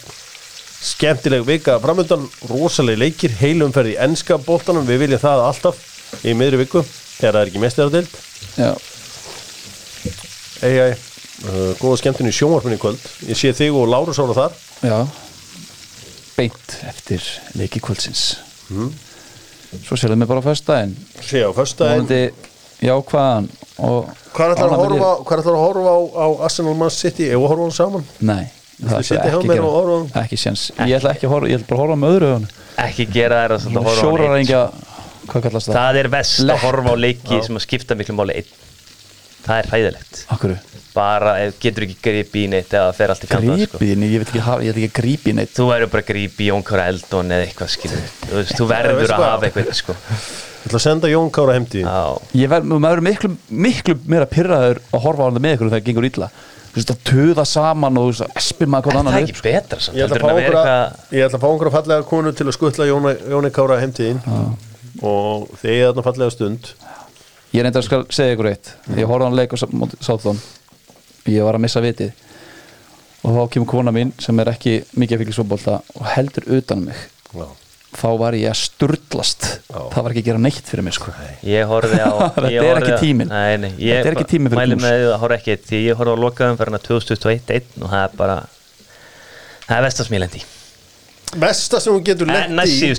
Skemmtileg vika framöndan Rosaleg leikir, heilumferð í enska boltanum. Við viljum það alltaf í miðri viku Þegar það er ekki mestæðardild Já, Ei, ei, uh, góða skemmtun í sjónvarpunni í kvöld. Ég sé þig og Lárus ára þar. Já. Beint eftir leiki kvöldsins. Svo sérlega mig bara á föstudaginn. Sé á Móndi jákvæðan og Hvað ætlar að að horfa á, á Arsenal Man City? Ef við horfa á hann saman? Nei, það hjá ekki Ekki séns, ég ætla ekki að horfa Ég ætla bara að horfa með öðru augun Ekki gera þær að horfa á einn, engja, hvað kallast sko. það? Það er vest Lett. að horfa á leiki sem að skipta miklu máli einn Það er hræðilegt. Akkur, Bara getur ekki gripi í neitt eða fer allt í fjandað sko. grípi, ég veit ekki, hafa- ég veit ekki að grípi neitt. Þú verður bara að grípi í Jón Kára Eldon eða eitthvað skilur Þú, þú verður að hafa eitthvað sko. Ég ætla að senda Jón Kára heim til þín. Já, Ég verð, maður er miklu, miklu meira pyrraður að horfa á hann með ykkur þegar það gengur illa. Þú veist að tuða saman og þú að espir maður Er annan það upp ekki betra samt? Ég ætla að en að að, eitthvað ég ætla að fá að fallega konu til að skuttla Jóni, Jóni Kára heim til þín. Og þið er þarna fallega stund Ég reyndar að skal segja ykkur eitt Ég horfði á hann leik á Sáþón Ég var að missa vitið og þá kemur kona mín sem er ekki mikið að fylgja svobolta og heldur utan um mig Já. þá var ég að sturlast Já. það var ekki að gera neitt fyrir mig sko. Ég horfði á [laughs] Þetta ég er ekki ég Þetta er ekki tíminn fyrir mæli plús. með horfa ekki ég horfði á lokaðum fyrir hana 2021 og það er bara Það er vestasmílendi Mesta sem hún getur næst í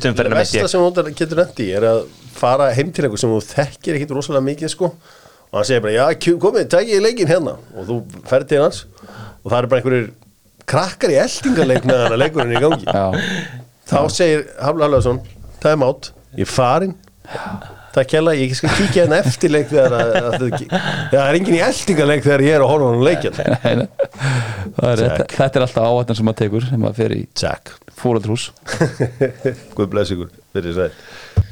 hún í er að fara heim til einhver sem þú þekkir ekkit rosalega mikið sko. Og hann segir bara, já, komið, takk ég leikinn hérna. Og þú ferð til hans. Og það eru bara einhverjir krakkar í eldingaleik með hann að leikurinn í gangi. Já, þá segir Hafla Haflaðsson time out, ég er farin takk kjalla, ég skal kíkja hérna eftir leik þegar að, að, að, það er engin í eldingaleik þegar ég er að horfa hann. Það er, þetta, er alltaf áhættan sem maður tekur sem maður fer í Jack, fóröldrús [laughs] Guð bless ykkur. Fyrir sæl